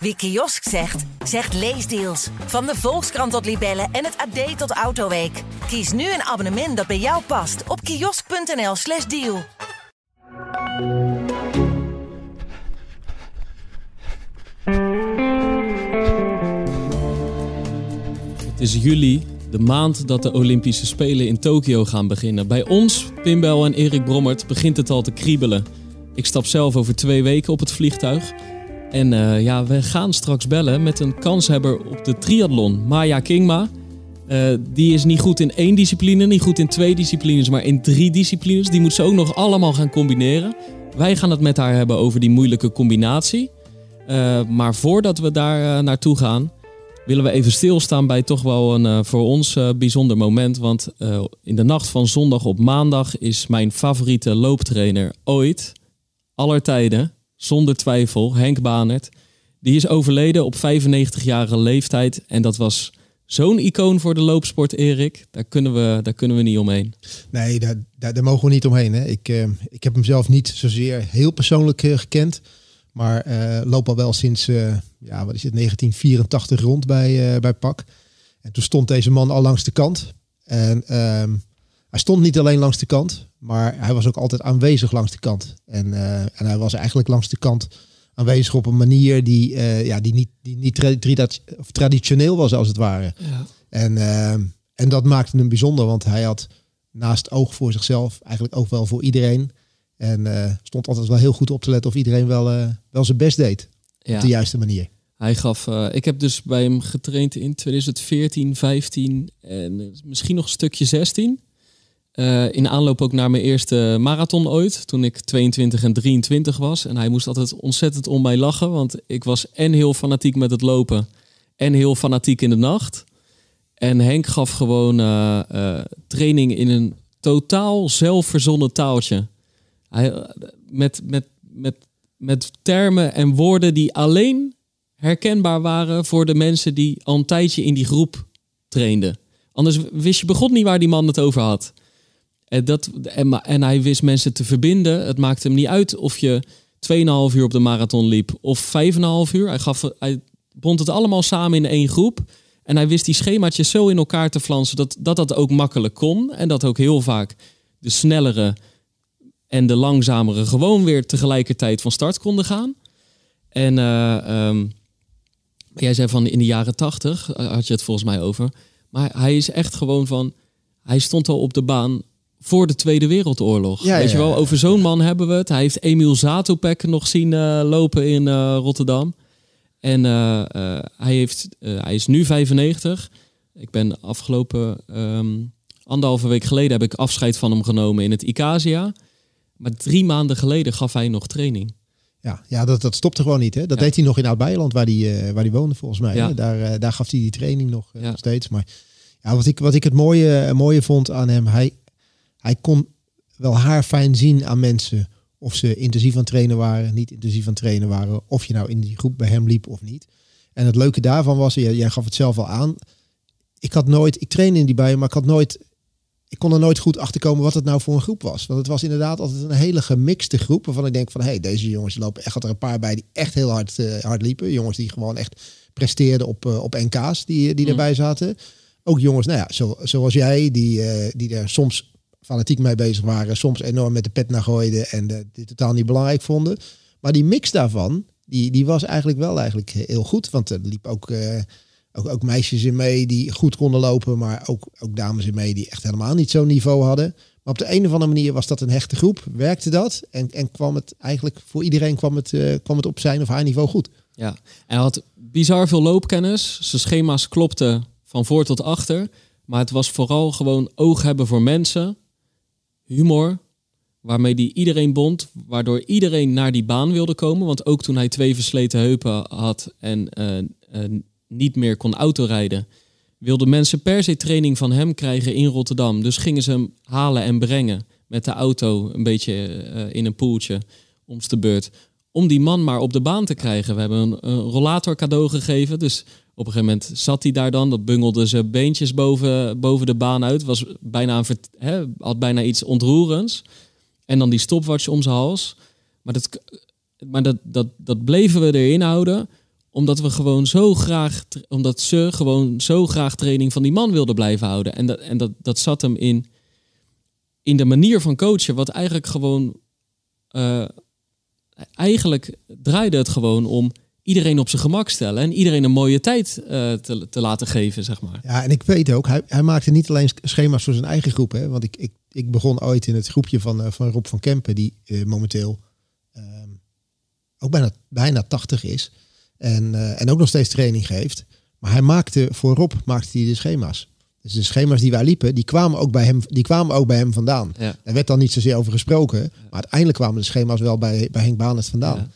Wie kiosk zegt, zegt leesdeals. Van de Volkskrant tot Libellen en het AD tot Autoweek. Kies nu een abonnement dat bij jou past op kiosk.nl/slash deal. Het is juli, de maand dat de Olympische Spelen in Tokio gaan beginnen. Bij ons, Pimbel en Erik Brommert, begint het al te kriebelen. Ik stap zelf over twee weken op het vliegtuig. En uh, ja, we gaan straks bellen met een kanshebber op de triathlon, Maya Kingma. Uh, die is niet goed in één discipline, niet goed in twee disciplines, maar in drie disciplines. Die moet ze ook nog allemaal gaan combineren. Wij gaan het met haar hebben over die moeilijke combinatie. Uh, maar voordat we daar naartoe gaan, willen we even stilstaan bij toch wel een voor ons bijzonder moment. Want in de nacht van zondag op maandag is mijn favoriete looptrainer ooit, aller tijden, zonder twijfel, Henk Banert. Die is overleden op 95-jarige leeftijd. En dat was zo'n icoon voor de loopsport, Erik. Daar kunnen we, daar kunnen we niet omheen. Nee, daar, daar, daar mogen we niet omheen. Hè. Ik, uh, ik heb hem zelf niet zozeer heel persoonlijk uh, gekend. Maar uh, loop al wel sinds ja, wat is het, 1984 rond bij, bij PAK. En toen stond deze man al langs de kant. En ehm, hij stond niet alleen langs de kant, maar hij was ook altijd aanwezig langs de kant. En, uh, en hij was eigenlijk langs de kant aanwezig op een manier die, uh, ja, die niet, die niet tra of traditioneel was, als het ware. Ja. En, uh, en dat maakte hem bijzonder, want hij had naast oog voor zichzelf eigenlijk ook wel voor iedereen. En stond altijd wel heel goed op te letten of iedereen wel, wel zijn best deed. Ja. Op de juiste manier. Hij gaf, ik heb dus bij hem getraind in 2014, 15 en misschien nog een stukje 16. Uh, in aanloop ook naar mijn eerste marathon ooit, toen ik 22 en 23 was. En hij moest altijd ontzettend om mij lachen, want ik was en heel fanatiek met het lopen en heel fanatiek in de nacht. En Henk gaf gewoon uh, uh, training in een totaal zelfverzonnen taaltje. Hij, met, met, met, met termen en woorden die alleen herkenbaar waren voor de mensen die al een tijdje in die groep trainden. Anders wist je begon niet waar die man het over had. En, dat, en, hij wist mensen te verbinden. Het maakte hem niet uit of je 2,5 uur op de marathon liep of 5,5 uur. Hij, gaf, hij bond het allemaal samen in één groep. En hij wist die schemaatjes zo in elkaar te flansen dat, dat dat ook makkelijk kon. En dat ook heel vaak de snellere en de langzamere gewoon weer tegelijkertijd van start konden gaan. En uh, um, jij zei van in de jaren tachtig, eh, had je het volgens mij over. Maar hij is echt gewoon van, hij stond al op de baan voor de Tweede Wereldoorlog. Ja, Weet je wel, over zo'n man hebben we het. Hij heeft Emil Zatopek nog zien uh, lopen in uh, Rotterdam. En uh, hij, heeft, hij is nu 95. Ik ben afgelopen um, anderhalve week geleden heb ik afscheid van hem genomen in het Icasia. Maar drie maanden geleden gaf hij nog training. Ja, ja dat, dat stopte gewoon niet. Hè? Dat deed hij nog in Oud-Beijerland, waar hij, waar hij woonde volgens mij. Ja. Daar, daar gaf hij die training nog, nog steeds. Maar ja, wat, ik, wat ik het mooie, mooie vond aan hem, hij, hij kon wel haar fijn zien aan mensen of ze intensief aan trainen waren, niet intensief aan trainen waren, of je nou in die groep bij hem liep of niet. En het leuke daarvan was, jij, jij gaf het zelf al aan, ik had nooit, ik trainde in die bijen, maar ik had nooit, ik kon er nooit goed achter komen wat het nou voor een groep was. Want het was inderdaad altijd een hele gemixte groep, waarvan ik denk van, hé, hey, deze jongens lopen echt, had er een paar bij die echt heel hard, uh, hard liepen. Jongens die gewoon echt presteerden op, uh, op NK's die, die mm. erbij zaten. Ook jongens, nou ja, zo, zoals jij, die, uh, die er soms fanatiek mee bezig waren, soms enorm met de pet naar gooiden en de, die totaal niet belangrijk vonden. Maar die mix daarvan, die, die was eigenlijk wel eigenlijk heel goed. Want er liep ook, uh, ook, ook, meisjes in mee die goed konden lopen, maar ook, ook dames in mee die echt helemaal niet zo'n niveau hadden. Maar op de een of andere manier was dat een hechte groep, werkte dat en, en kwam het eigenlijk voor iedereen kwam het, uh, kwam het op zijn of haar niveau goed. Ja, hij had bizar veel loopkennis. Zijn schema's klopten van voor tot achter. Maar het was vooral gewoon oog hebben voor mensen humor, waarmee die iedereen bond, waardoor iedereen naar die baan wilde komen. Want ook toen hij twee versleten heupen had en uh, uh, niet meer kon autorijden, wilden mensen per se training van hem krijgen in Rotterdam. Dus gingen ze hem halen en brengen met de auto een beetje uh, in een poeltje om de beurt. Om die man maar op de baan te krijgen. We hebben een, een rollator cadeau gegeven. Dus op een gegeven moment zat hij daar dan. Dat bungelde zijn beentjes boven, boven de baan uit. Was bijna een, had bijna iets ontroerends. En dan die stopwatch om zijn hals. Maar, dat, maar dat, dat, dat bleven we erin houden. omdat we gewoon zo graag, omdat ze gewoon zo graag training van die man wilden blijven houden. En dat, en dat, dat zat hem in, in de manier van coachen, wat eigenlijk gewoon, uh, eigenlijk draaide het gewoon om iedereen op zijn gemak stellen en iedereen een mooie tijd uh, te, te laten geven, zeg maar. Ja, en ik weet ook, hij, hij maakte niet alleen schema's voor zijn eigen groep, hè, want ik, ik, ik begon ooit in het groepje van, uh, van Rob van Kempen, die uh, momenteel ehm, ook bijna, bijna 80 is. En, en ook nog steeds training geeft. Maar hij maakte voorop maakte hij de schema's. Dus de schema's die wij liepen, die kwamen ook bij hem, die kwamen ook bij hem vandaan. Ja. Er werd dan niet zozeer over gesproken. Maar uiteindelijk kwamen de schema's wel bij, bij Henk Baan vandaan. Ja.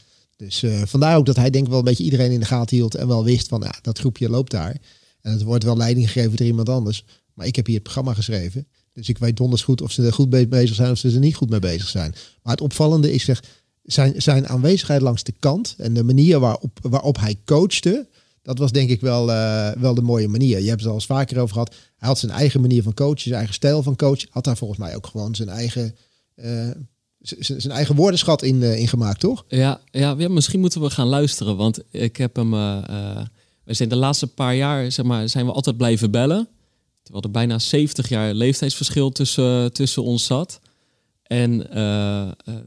Dus uh, vandaar ook dat hij denk ik wel een beetje iedereen in de gaten hield. En wel wist van ja, dat groepje loopt daar. En het wordt wel leiding gegeven door iemand anders. Maar ik heb hier het programma geschreven. Dus ik weet donders goed of ze er goed mee bezig zijn of ze er niet goed mee bezig zijn. Maar het opvallende is zeg, zijn, zijn aanwezigheid langs de kant en de manier waarop, waarop hij coachte, dat was denk ik wel, uh, wel de mooie manier. Je hebt het al eens vaker over gehad. Hij had zijn eigen manier van coachen, zijn eigen stijl van coachen. Had daar volgens mij ook gewoon zijn eigen, uh, zijn eigen woordenschat in, uh, in gemaakt, toch? Ja, ja, misschien moeten we gaan luisteren. Want ik heb hem. we zijn de laatste paar jaar zeg maar, zijn we altijd blijven bellen. Terwijl er bijna 70 jaar leeftijdsverschil tussen, tussen ons zat. En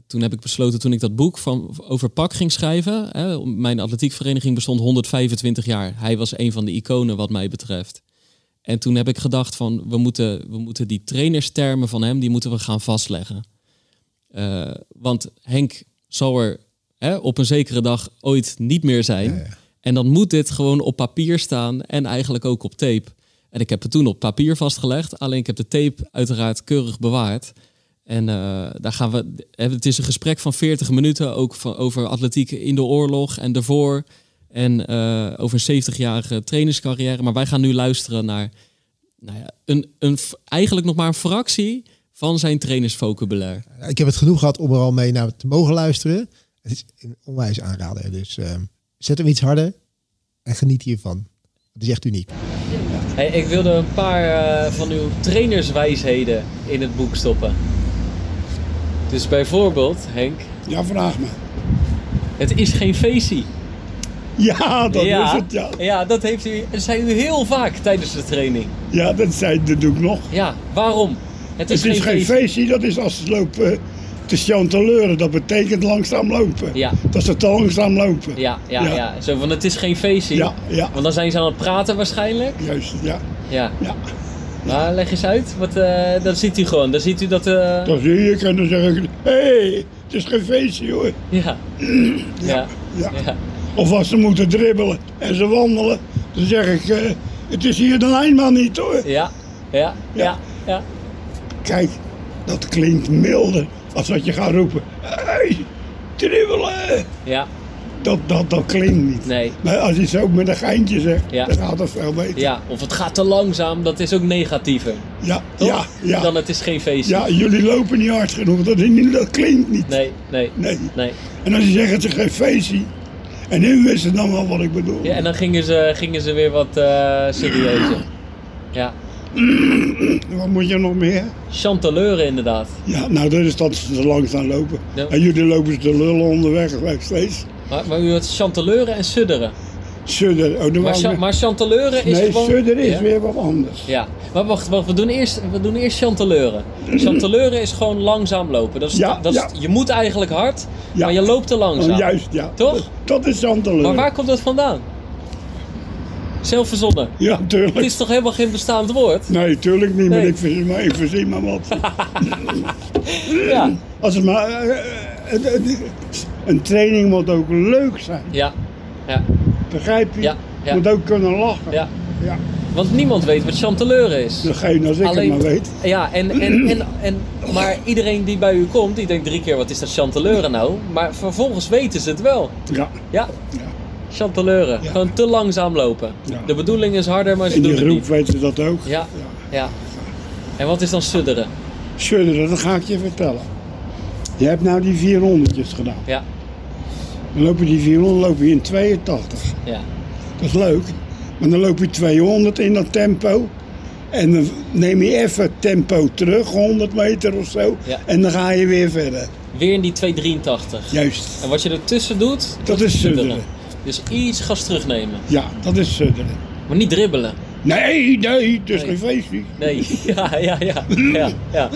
toen heb ik besloten, toen ik dat boek van, over Pak ging schrijven. Hè, mijn atletiekvereniging bestond 125 jaar. Hij was een van de iconen wat mij betreft. En toen heb ik gedacht van, we moeten, we moeten die trainerstermen van hem, die moeten we gaan vastleggen. Uh, want Henk zal er hè, op een zekere dag ooit niet meer zijn. Ja, ja. En dan moet dit gewoon op papier staan en eigenlijk ook op tape. En ik heb het toen op papier vastgelegd. Alleen ik heb de tape uiteraard keurig bewaard. En uh, daar gaan we. Het is een gesprek van 40 minuten, ook van, over atletiek in de oorlog en daarvoor. En uh, over een 70-jarige trainerscarrière. Maar wij gaan nu luisteren naar nou ja, een, een, eigenlijk nog maar een fractie van zijn trainersvocabulaire. Ik heb het genoeg gehad om er al mee naar te mogen luisteren. Het is een onwijs aanrader. Dus uh, zet hem iets harder en geniet hiervan. Het is echt uniek. Hey, ik wilde een paar van uw trainerswijsheden in het boek stoppen. Dus bijvoorbeeld, Henk. Ja, vraag me. Het is geen feestie. Ja, dat ja, is het, ja. Ja, dat heeft u, zei u heel vaak tijdens de training. Ja, dat, zei, dat doe ik nog. Ja, waarom? Het is, het is geen, feestie. Dat is als ze lopen te chanteleuren. Dat betekent langzaam lopen. Ja. Dat ze te langzaam lopen. Ja, ja, ja, ja. Zo van, het is geen feestie. Ja, ja. Want dan zijn ze aan het praten waarschijnlijk. Juist, ja. Ja. ja. Maar leg eens uit, wat, uh, dan ziet u gewoon, dan ziet u dat... Uh... Dan zie je en dan zeg ik, hé, hey, het is geen feestje hoor. Ja. ja. ja. Of als ze moeten dribbelen en ze wandelen, dan zeg ik, uh, het is hier dan eenmaal niet hoor. Ja, ja, ja, ja. Kijk, dat klinkt milder als wat je gaat roepen. Hé, hey, dribbelen. Ja dat, dat, dat klinkt niet. Nee. Maar als je het zo met een geintje zegt, ja. dan gaat het veel beter. Ja, of het gaat te langzaam, dat is ook negatiever. Ja, ja, ja. Dan het is geen feestje. Ja, jullie lopen niet hard genoeg, dat, is dat klinkt niet. Nee, nee, nee, nee. En als je zegt het is geen feestje, en nu wisten dan wel wat ik bedoel. Ja, en dan gingen ze, gingen ze weer wat uh, serieuzer. Ja. Wat moet je nog meer? Chanteleuren inderdaad. Ja, nou dat is dat ze langzaam lopen. Ja. En jullie lopen ze te lullen onderweg steeds. Maar, maar u had chanteleuren en sudderen. Sudderen. Oh, maar, cha maar chanteleuren is nee, gewoon... sudderen is ja? weer wat anders. Ja, maar wacht, wacht we, doen eerst, we doen eerst chanteleuren. Chanteleuren is gewoon langzaam lopen. Dat is, ja, dat is, ja. Je moet eigenlijk hard, maar je loopt te langzaam. Oh, juist, ja. Toch? Dat, dat is chanteleuren. Maar waar komt dat vandaan? Zelf verzonnen? Ja, tuurlijk. Het is toch helemaal geen bestaand woord? Nee, tuurlijk niet, nee. maar ik verzin maar, ik verzin maar wat. ja. Als het maar... Uh, uh, een training moet ook leuk zijn. Ja. ja. Begrijp je? Ja. ja. Moet ook kunnen lachen. Ja. ja. Want niemand weet wat chanteleur is. Degene als ik Alleen, het maar weet. Ja, en, en, en, en, maar iedereen die bij u komt, die denkt drie keer wat is dat chanteleuren nou? Maar vervolgens weten ze het wel. Ja. Ja. ja. Chanteleuren. Ja. Gewoon te langzaam lopen. Ja. De bedoeling is harder, maar ze In doen die het groep niet. weten ze dat ook. Ja. ja. En wat is dan sudderen? Sudderen, dat ga ik je vertellen. Je hebt nou die 400 gedaan. Ja. Dan loop je die 400 loop je in 82. Ja. Dat is leuk. Maar dan loop je 200 in dat tempo. En dan neem je even tempo terug, 100 meter of zo. Ja. En dan ga je weer verder. Weer in die 283. Juist. En wat je ertussen doet, dat, is sudderen. Dus iets gas terugnemen. Ja, dat is sudderen. Maar niet dribbelen. Nee, nee, het is Nee. geen feestje. Nee, ja, ja, ja. ja, ja.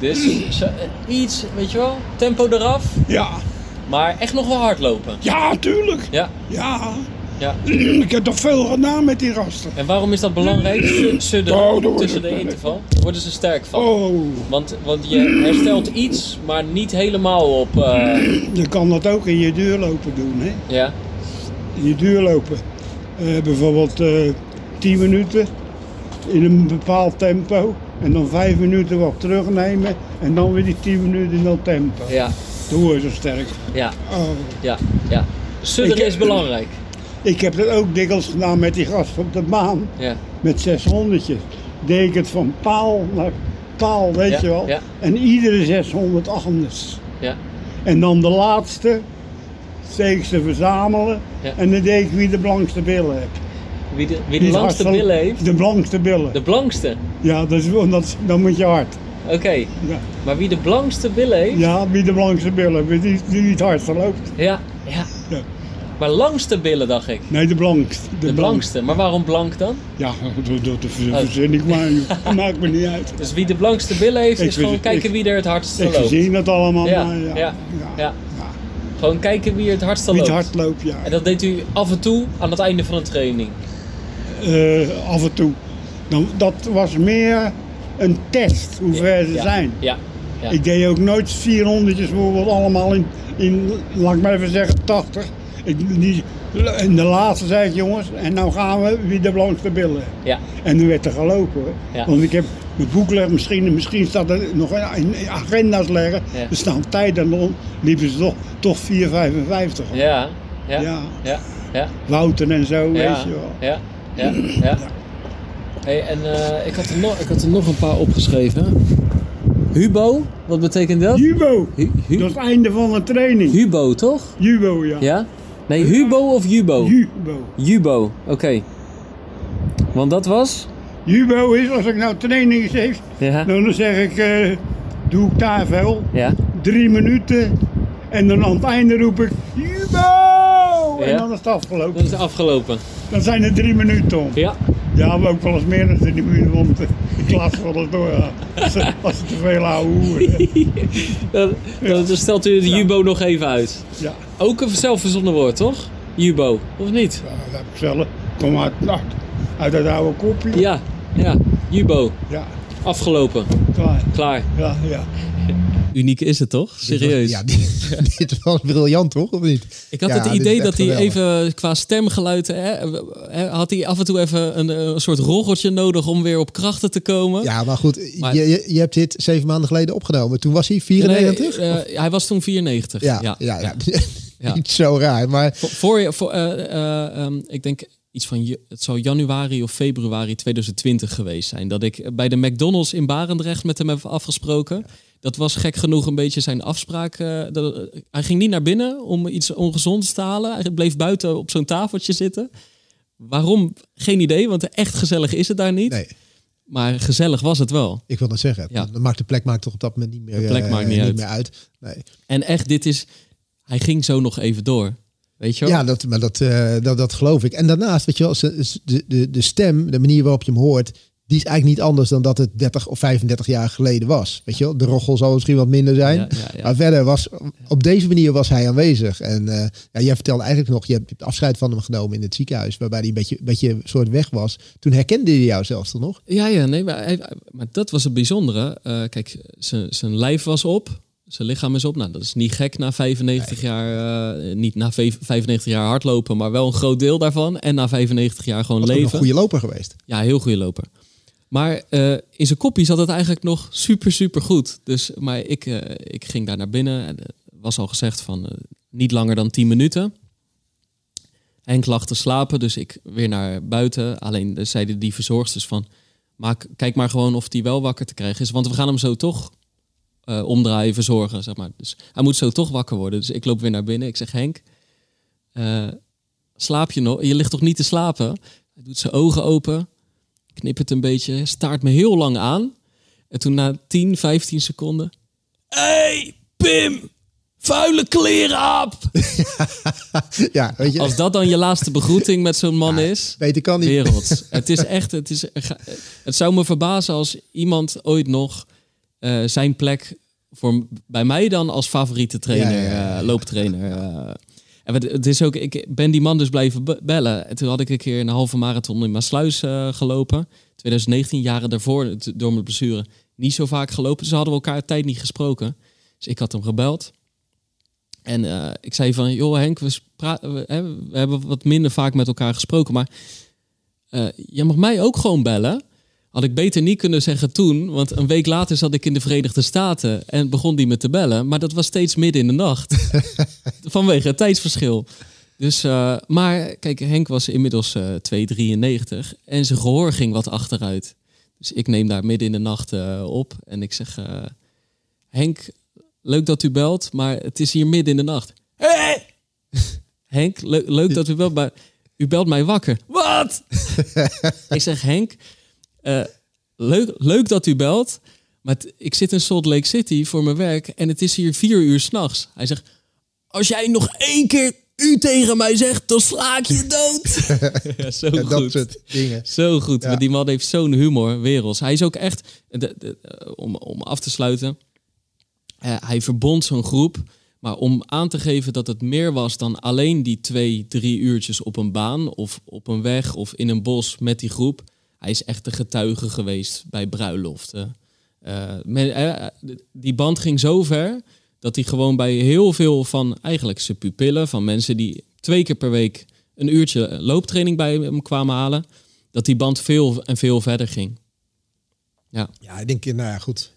Dus zo, eh, iets, weet je wel, tempo eraf, Ja, maar echt nog wel hardlopen. ja, tuurlijk. Ja, Ja, ja. ik heb toch veel gedaan met die gasten. En waarom is dat belangrijk? Su- Sudderen Oh, word tussen de interval. Daar worden ze sterk van. Oh, Want, want je herstelt iets, maar niet helemaal op. eh, je kan dat ook in je duurlopen doen, hè. ja, In je duurlopen. Eh, bijvoorbeeld eh 10 minuten in een bepaald tempo. En dan 5 minuten wat terugnemen. En dan weer die 10 minuten in dat tempo. ja, Dan word je zo sterk. ja, Oh. ja, ja. Sudderen Ik- is belangrijk. Ik heb dat ook dikwijls gedaan met die gasten op de baan. Ja, Met 600'tjes. Deed ik het van paal naar paal, weet Ja, je wel. ja. En iedere 600 anders. ja, En dan de laatste, steeds te verzamelen. En dan deed ik wie de blankste billen heeft. Wie de, wie de het langste billen heeft, De blankste billen. de blankste. Ja, wel- dat, dan moet je hard. Oké, Ja, maar wie de blankste billen heeft, ja wie de blankste billen heeft, die, die het hardste loopt. ja, ja. Maar langste billen, dacht ik. Nee, de blankste. De blankste. Maar waarom blank dan? Ja, dat, Oh. verzin ik maar. maakt me niet uit. Dus wie de blankste billen heeft, Ik is gewoon kijken ik- wie er het hardste Ik loopt. zie dat allemaal, Ja, maar ja, ja. ja. Gewoon kijken wie het hardste Wie het loopt. hard loopt, ja. En dat deed u af en toe aan het einde van de training. Eh, af en toe. Dan, dat was meer een test, hoe ver ze zijn. Ja, ja. Ik deed ook nooit 400 bijvoorbeeld allemaal in, in, laat ik maar even zeggen, 80. Ik, in de laatste zei ik, jongens, en nou gaan we wie de blankste billen. ja. En nu werd er gelopen hoor. Ja. Want ik heb mijn boek liggen, misschien, misschien staat er nog in agenda's leggen. Ja. Er staan tijden en dan liepen ze toch, toch 4,55. Ja, ja, Ja. ja, ja, Wouten en zo, weet je wel. ja, ja, ja. Hey, en eh, ik, had er nog, ik had er nog een paar opgeschreven. Hubo, wat betekent dat? Jubo, Hu- hu- dat is het einde van de training. Hubo, toch? Jubo, ja. Ja? Nee, Hubo of Jubo? Jubo. Jubo, oké. Want dat was? Jubo is, als ik nou training geef, Ja. dan zeg ik, eh, doe ik daar veel. Ja. Drie minuten. En dan aan het einde roep ik, Jubo! En Ja. dan is het afgelopen. Dat is afgelopen. Dan zijn er drie minuten om. Ja. Ja, maar ook wel eens meer dan drie minuten, want de de klas wel eens doorgaan. Als ze, te veel ouwe hoeren. Dan, dan stelt u de Jubo nog even uit. Ja, Ook een zelfverzonnen woord, toch? Jubo, of niet? ja, dat heb ik zelf. Kom uit, uit, uit dat oude kopje. Ja, ja. Jubo, Ja, afgelopen, klaar. klaar. Ja, ja. Uniek is het toch? Serieus. Ja, dit, dit was briljant, toch? Of niet? Ik had Ja, het idee dat hij geweldig. even qua stemgeluid... Hè, had hij af en toe even een, een soort roggeltje nodig om weer op krachten te komen. Ja, maar goed, Maar- je, je, je hebt dit zeven maanden geleden opgenomen. Toen was hij 94? Nee, eh, hij was toen 94. ja, ja, ja, ja, Ja. Niet zo raar, maar Voor, je- voor eh, eh, ehm, ik denk iets van, je- het zou januari of februari 2020 geweest zijn. Dat ik bij de McDonald's in Barendrecht met hem heb afgesproken. Dat was gek genoeg een beetje zijn afspraak. eh, dat, hij ging niet naar binnen om iets ongezonds te halen. Hij bleef buiten op zo'n tafeltje zitten. Waarom? Geen idee, want echt gezellig is het daar niet. nee, Maar gezellig was het wel. ik wil dat zeggen. Ja. Dan maakt de plek maakt toch op dat moment niet meer, De plek eh, maakt niet uit. meer uit. Nee. En echt, dit is... Hij ging zo nog even door. Weet je wel? Ja, dat, maar dat, eh, dat, dat geloof ik. En daarnaast, weet je wel, de, de, de stem, de manier waarop je hem hoort, die is eigenlijk niet anders dan dat het 30 of 35 jaar geleden was. Weet je wel, de roggel zal misschien wat minder zijn. Ja, ja, ja. Maar verder was, op deze manier was hij aanwezig. En ja, jij vertelde eigenlijk nog, je hebt, afscheid van hem genomen in het ziekenhuis, waarbij hij een beetje, een beetje soort weg was. Toen herkende hij jou zelfs toch nog? Ja, ja, nee, maar, hij- maar dat was het bijzondere. Eh, kijk, zijn- zijn lijf was op, zijn lichaam is op. Nou, dat is niet gek na 95 jaar, eh, niet na vijf- 95 jaar hardlopen, maar wel een groot deel daarvan. En na 95 jaar gewoon Was leven. een goede loper geweest. Ja, heel goede loper. Maar eh, in zijn kopie zat het eigenlijk nog super, super goed. Dus, maar ik, eh, ik ging daar naar binnen. En, was al gezegd van niet langer dan 10 minuten. Henk lag te slapen, dus ik weer naar buiten. Alleen zeiden die verzorgsters van... Maak, kijk maar gewoon of hij wel wakker te krijgen is. Want we gaan hem zo toch eh, omdraaien, verzorgen, zeg maar. Dus hij moet zo toch wakker worden. Dus ik loop weer naar binnen. Ik zeg, Henk, eh, slaap je nog? Je ligt toch niet te slapen? Hij doet zijn ogen open knippert een beetje, staart me heel lang aan. En toen na 10, 15 seconden... Hey, Pim! vuile kleren op! ja, weet je. Als dat dan je laatste begroeting met zo'n man is. Weet ik kan niet. Wereld. het is echt, het, is, het zou me verbazen als iemand ooit nog uh, zijn plek voor bij mij dan als favoriete trainer, ja, uh, looptrainer. Uh, en het is ook, ik ben die man dus blijven bellen. En toen had ik een keer een halve marathon in Maasluis gelopen. 2019, jaren daarvoor, door mijn blessure, niet zo vaak gelopen. Dus hadden we elkaar tijd niet gesproken. Dus ik had hem gebeld. En uh, ik zei van, joh Henk, we, we, we, hebben wat minder vaak met elkaar gesproken. Maar uh, je mag mij ook gewoon bellen. Had ik beter niet kunnen zeggen toen, want een week later zat ik in de Verenigde Staten en begon die me te bellen. Maar dat was steeds midden in de nacht. Vanwege het tijdsverschil. Dus, uh, maar kijk, Henk was inmiddels uh, 2,93 en zijn gehoor ging wat achteruit. Dus ik neem daar midden in de nacht uh, op en ik zeg: Henk, leuk dat u belt, maar het is hier midden in de nacht. Hey! Henk, le leuk dat u belt, maar u belt mij wakker. Wat? ik zeg: Henk, uh, leuk, leuk dat u belt, maar ik zit in Salt Lake City voor mijn werk en het is hier vier uur s'nachts. Hij zegt, als jij nog één keer u tegen mij zegt, dan sla ik je dood. ja, zo goed. Dat soort dingen. Zo goed. Ja. Maar die man heeft zo'n humor, werelds. Hij is ook echt, de, de, om, om af te sluiten, uh, hij verbond zo'n groep. Maar om aan te geven dat het meer was dan alleen die twee, drie uurtjes op een baan of op een weg of in een bos met die groep hij is echt de getuige geweest bij bruiloften. Uh, men, uh, die band ging zo ver dat hij gewoon bij heel veel van eigenlijk zijn pupillen, van mensen die twee keer per week een uurtje looptraining bij hem kwamen halen, dat die band veel en veel verder ging. Ja, ja ik denk, nou ja, goed.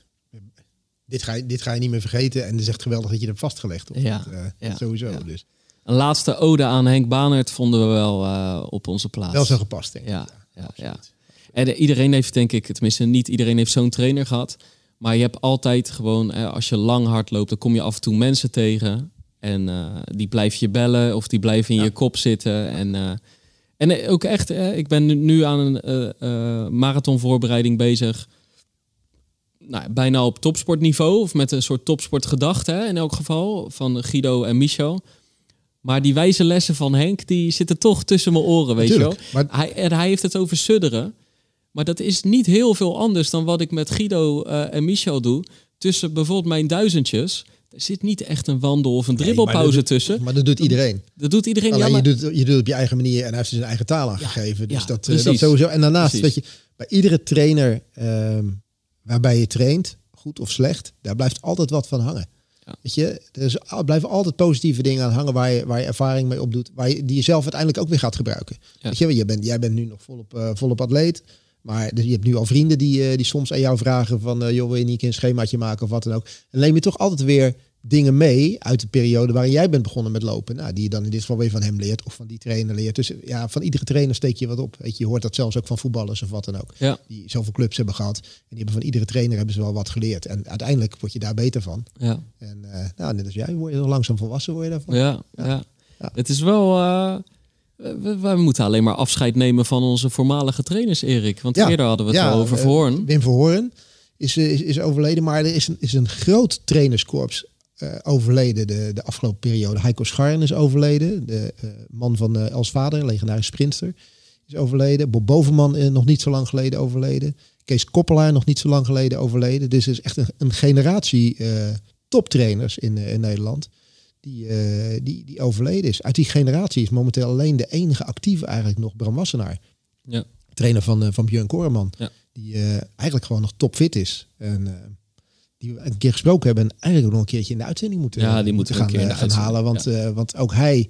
Dit ga, je, dit ga je niet meer vergeten. En het is echt geweldig dat je hebt vastgelegd. Of ja, uh, ja, sowieso. Ja. Dus. Een laatste ode aan Henk Banert vonden we wel op onze plaats. Wel zo gepast, denk ik. Ja, ja, ja, En iedereen heeft, denk ik, tenminste niet iedereen heeft zo'n trainer gehad. Maar je hebt altijd gewoon, als je lang hard loopt, dan kom je af en toe mensen tegen. En uh, die blijf je bellen of die blijven in ja. je kop zitten. En, uh, en ook echt, uh, ik ben nu aan een marathonvoorbereiding bezig. Nou, bijna op topsportniveau of met een soort topsportgedachte in elk geval. Van Guido en Michel. Maar die wijze lessen van Henk, die zitten toch tussen mijn oren, weet Natuurlijk, je wel. Maar... Hij, en hij heeft het over sudderen. Maar dat is niet heel veel anders dan wat ik met Guido uh, en Michel doe. Tussen bijvoorbeeld mijn duizendjes. Er zit niet echt een wandel of een dribbelpauze nee, tussen. Maar dat doet iedereen. Dat, dat doet iedereen. Alleen ja, maar... je, doet, je doet het op je eigen manier en hij heeft zijn eigen taal aangegeven. Ja, dus ja, dat, precies, dat sowieso. En daarnaast, precies. weet je, bij iedere trainer um, waarbij je traint, goed of slecht, daar blijft altijd wat van hangen. Ja. Weet je, er blijven altijd positieve dingen aan hangen waar je, waar je ervaring mee opdoet, waar je, die je zelf uiteindelijk ook weer gaat gebruiken. Ja. Weet je, jij bent, jij bent nu nog volop, uh, volop atleet, maar dus je hebt nu al vrienden die, uh, die soms aan jou vragen van, uh, joh, wil je niet een schemaatje maken of wat dan ook. En neem je toch altijd weer dingen mee uit de periode waarin jij bent begonnen met lopen. Nou, die je dan in dit geval weer van hem leert of van die trainer leert. Dus ja, van iedere trainer steek je wat op. Weet je, je hoort dat zelfs ook van voetballers of wat dan ook. Ja. Die zoveel clubs hebben gehad. En die hebben van iedere trainer hebben ze wel wat geleerd. En uiteindelijk word je daar beter van. Ja. En uh, nou, net als jij, word je langzaam volwassen word je daarvan. Ja, ja. ja. ja. Het is wel... Uh... We, we, moeten alleen maar afscheid nemen van onze voormalige trainers, Erik. Want eerder hadden we het ja, al over uh, Verhoorn. Wim Verhoorn is, is, is overleden, maar er is een, is een groot trainerskorps uh, overleden de, de afgelopen periode. Heiko Scharren is overleden, de uh, man van uh, Els Vader, legendarische sprinter, is overleden. Bob Bovenman nog niet zo lang geleden overleden. Kees Koppelaar nog niet zo lang geleden overleden. Dus er is echt een, een generatie toptrainers in, in Nederland die, die, die overleden is. Uit die generatie is momenteel alleen de enige actieve eigenlijk nog Bram Wassenaar. Ja. Trainer van, van Björn Koreman. Ja. Die eigenlijk gewoon nog topfit is. En, die we een keer gesproken hebben en eigenlijk ook nog een keertje in de uitzending moeten, ja, die moeten gaan, halen. Want, ja. want ook hij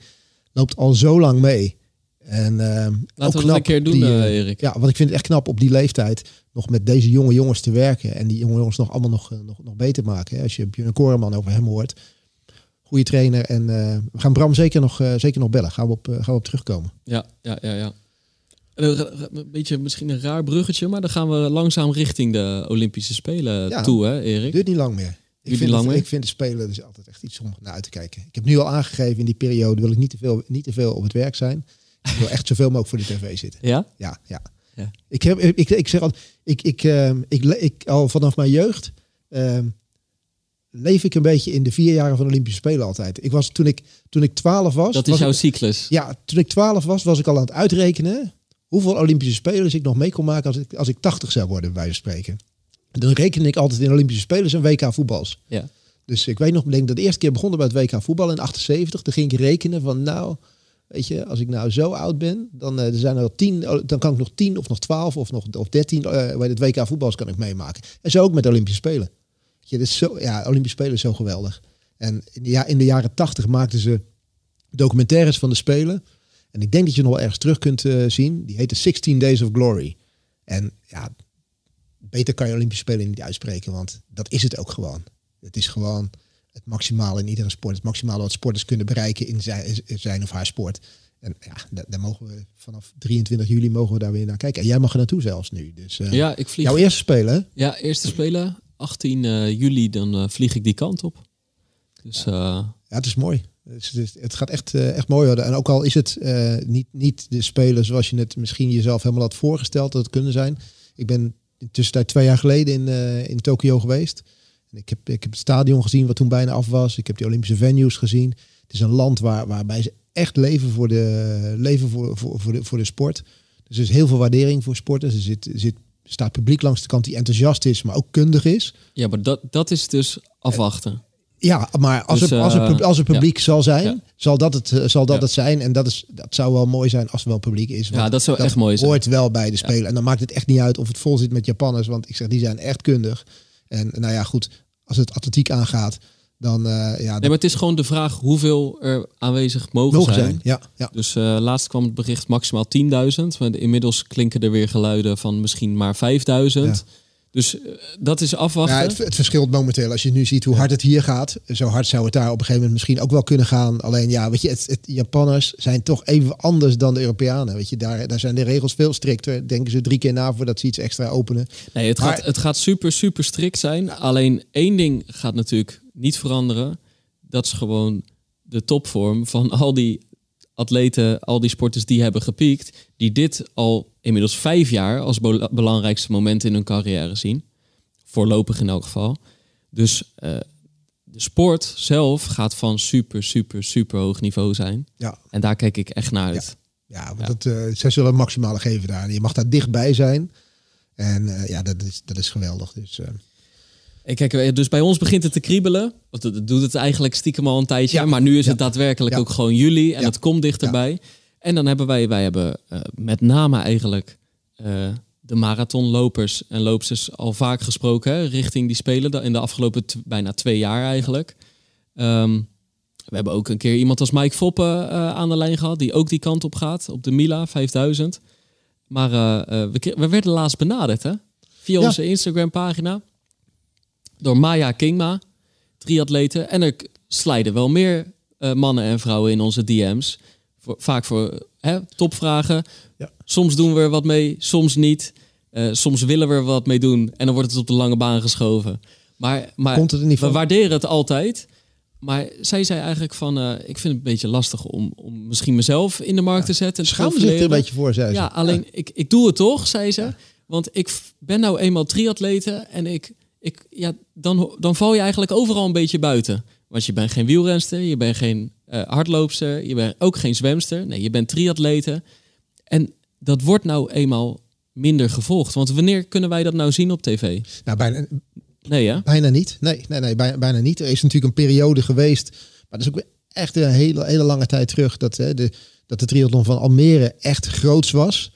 loopt al zo lang mee. En, uh, Laten we dat een keer doen, die, uh, Erik. Ja, want ik vind het echt knap op die leeftijd nog met deze jonge jongens te werken. En die jonge jongens nog allemaal nog, nog, nog beter maken. Hè. Als je Björn Koreman over hem hoort. Goede trainer. En we gaan Bram zeker nog, zeker nog bellen. Gaan we op, gaan we op terugkomen. Ja, ja, ja, ja. Een beetje misschien een raar bruggetje, maar dan gaan we langzaam richting de Olympische Spelen ja, toe, hè, Erik? Duurt niet lang meer. Ik vind, lang het, meer? ik vind de Spelen dus altijd echt iets om naar uit te kijken. Ik heb nu al aangegeven in die periode wil ik niet te veel, niet te veel op het werk zijn. Ik wil echt zoveel mogelijk voor de tv zitten. Ja? Ja, ja. ja. Ik, heb, ik, ik zeg al, ik, ik, uh, ik, ik, al vanaf mijn jeugd uh, leef ik een beetje in de vier jaren van de Olympische Spelen altijd. Ik was toen ik, toen ik 12 was. Dat is was jouw ik- cyclus. ja, toen ik 12 was, was ik al aan het uitrekenen hoeveel Olympische Spelers ik nog mee kon maken als ik, als ik 80 zou worden, bij spreken. En dan rekende ik altijd in Olympische Spelers en WK voetbals. Ja. Dus ik weet nog, ik denk dat de eerste keer begonnen bij het WK voetbal in 78. Toen ging ik rekenen van nou, weet je, als ik nou zo oud ben, dan, eh, er zijn er 10, dan kan ik nog 10 of nog 12 of nog of 13 eh, bij het WK voetbals kan ik meemaken. En zo ook met de Olympische Spelen. Je, is zo, ja, Olympische Spelen is zo geweldig. En in de, ja, in de jaren 80 maakten ze documentaires van de Spelen. En ik denk dat je nog wel ergens terug kunt eh, zien. Die heette 16 Days of Glory. En ja, beter kan je Olympische Spelen niet uitspreken, want dat is het ook gewoon. Het is gewoon het maximale in iedere sport. Het maximale wat sporters kunnen bereiken in zijn, of haar sport. En ja, daar, mogen we vanaf 23 juli mogen we daar weer naar kijken. En jij mag er naartoe zelfs nu. Dus eh, Ja, ik vlieg. jouw eerste spelen? Ja, eerste spelen. 18 eh, juli, dan eh, vlieg ik die kant op. Dus eh, Ja, het is mooi. Het, gaat echt, echt mooi worden. En ook al is het niet, niet de spelen zoals je het misschien jezelf helemaal had voorgesteld dat het kunnen zijn. Ik ben in tussentijd twee jaar geleden in, in Tokio geweest. En ik, heb, ik heb het stadion gezien wat toen bijna af was. Ik heb die Olympische venues gezien. Het is een land waar, waarbij ze echt leven voor de, leven voor, voor, voor, de, voor de sport. Dus er is heel veel waardering voor sporters. Er zit, zit, staat publiek langs de kant die enthousiast is, maar ook kundig is. ja, maar dat, dat is dus afwachten. Ja, maar als, Dus, er, als, eh, als publiek zal zijn, Ja. zal dat het, eh, zal dat Ja. het zijn. En dat, is, dat zou wel mooi zijn als er wel publiek is. Ja, dat zou echt mooi zijn. hoort wel bij de Spelen. En dan maakt het echt niet uit of het vol zit met Japanners. Want ik zeg, die zijn echt kundig. En nou ja, goed, als het atletiek aangaat, dan eh ja, Nee, maar het is gewoon de vraag hoeveel er aanwezig mogen, mogen zijn. zijn. Ja, ja. Dus eh, laatst kwam het bericht maximaal 10.000. Maar inmiddels klinken er weer geluiden van misschien maar 5.000. Ja. Dus eh, dat is afwachten. Ja, het, het verschilt momenteel. Als je nu ziet hoe hard het hier gaat, zo hard zou het daar op een gegeven moment misschien ook wel kunnen gaan. Alleen ja, weet je, het, het, Japanners zijn toch even anders dan de Europeanen. Weet je, daar, daar zijn de regels veel strikter. Denken ze drie keer na voordat ze iets extra openen. Nee, het, Maar- gaat, het gaat super, super strikt zijn. Alleen één ding gaat natuurlijk niet veranderen. Dat is gewoon de topvorm van al die atleten, al die sporters die hebben gepiekt. Die dit al inmiddels vijf jaar als be- belangrijkste moment in hun carrière zien. Voorlopig in elk geval. Dus eh, de sport zelf gaat van super, super, super hoog niveau zijn. Ja, En daar kijk ik echt naar uit. Ja, want Dat, eh, zij zullen het maximale geven daar. En je mag daar dichtbij zijn. En eh, ja, dat is, dat is geweldig. Dus, Kijk, eh, dus bij ons begint het te kriebelen. Want dat doet het eigenlijk stiekem al een tijdje. Ja. Maar nu is Ja. het daadwerkelijk Ja. ook gewoon juli. En het komt dichterbij. En dan hebben wij, wij hebben eh, met name eigenlijk eh, de marathonlopers en loopsters al vaak gesproken. Hè, richting die spelen in de afgelopen bijna twee jaar eigenlijk. Ehm, we hebben ook een keer iemand als Mike Foppe eh, aan de lijn gehad. Die ook die kant op gaat. Op de Mila 5000. Maar we, we werden laatst benaderd hè. Via onze Instagram pagina door Maya Kingma, triatleten. En er slijden wel meer eh, mannen en vrouwen in onze DM's. Voor, vaak voor hè, topvragen. Ja. Soms doen we er wat mee, soms niet. Eh, soms willen we er wat mee doen en dan wordt het op de lange baan geschoven. Maar, maar Komt het er niet we van? waarderen het altijd. Maar zij zei eigenlijk van, eh, ik vind het een beetje lastig om, om misschien mezelf in de markt te zetten. en schaam zich er een beetje voor, zei ze. Ja, alleen Ik, ik doe het toch, zei ze. Want ik ben nou eenmaal triatlete en ik, ik, ja, dan, dan val je eigenlijk overal een beetje buiten. Want je bent geen wielrenster, je bent geen eh, hardloopster, je bent ook geen zwemster. Nee, je bent triatlete. En dat wordt nou eenmaal minder gevolgd. Want wanneer kunnen wij dat nou zien op tv? Nou, bijna, Nee, hè? bijna niet. Nee, nee, nee bijna, bijna niet. Er is natuurlijk een periode geweest, maar dat is ook echt een hele, hele lange tijd terug, dat, hè, de, dat de triathlon van Almere echt groots was.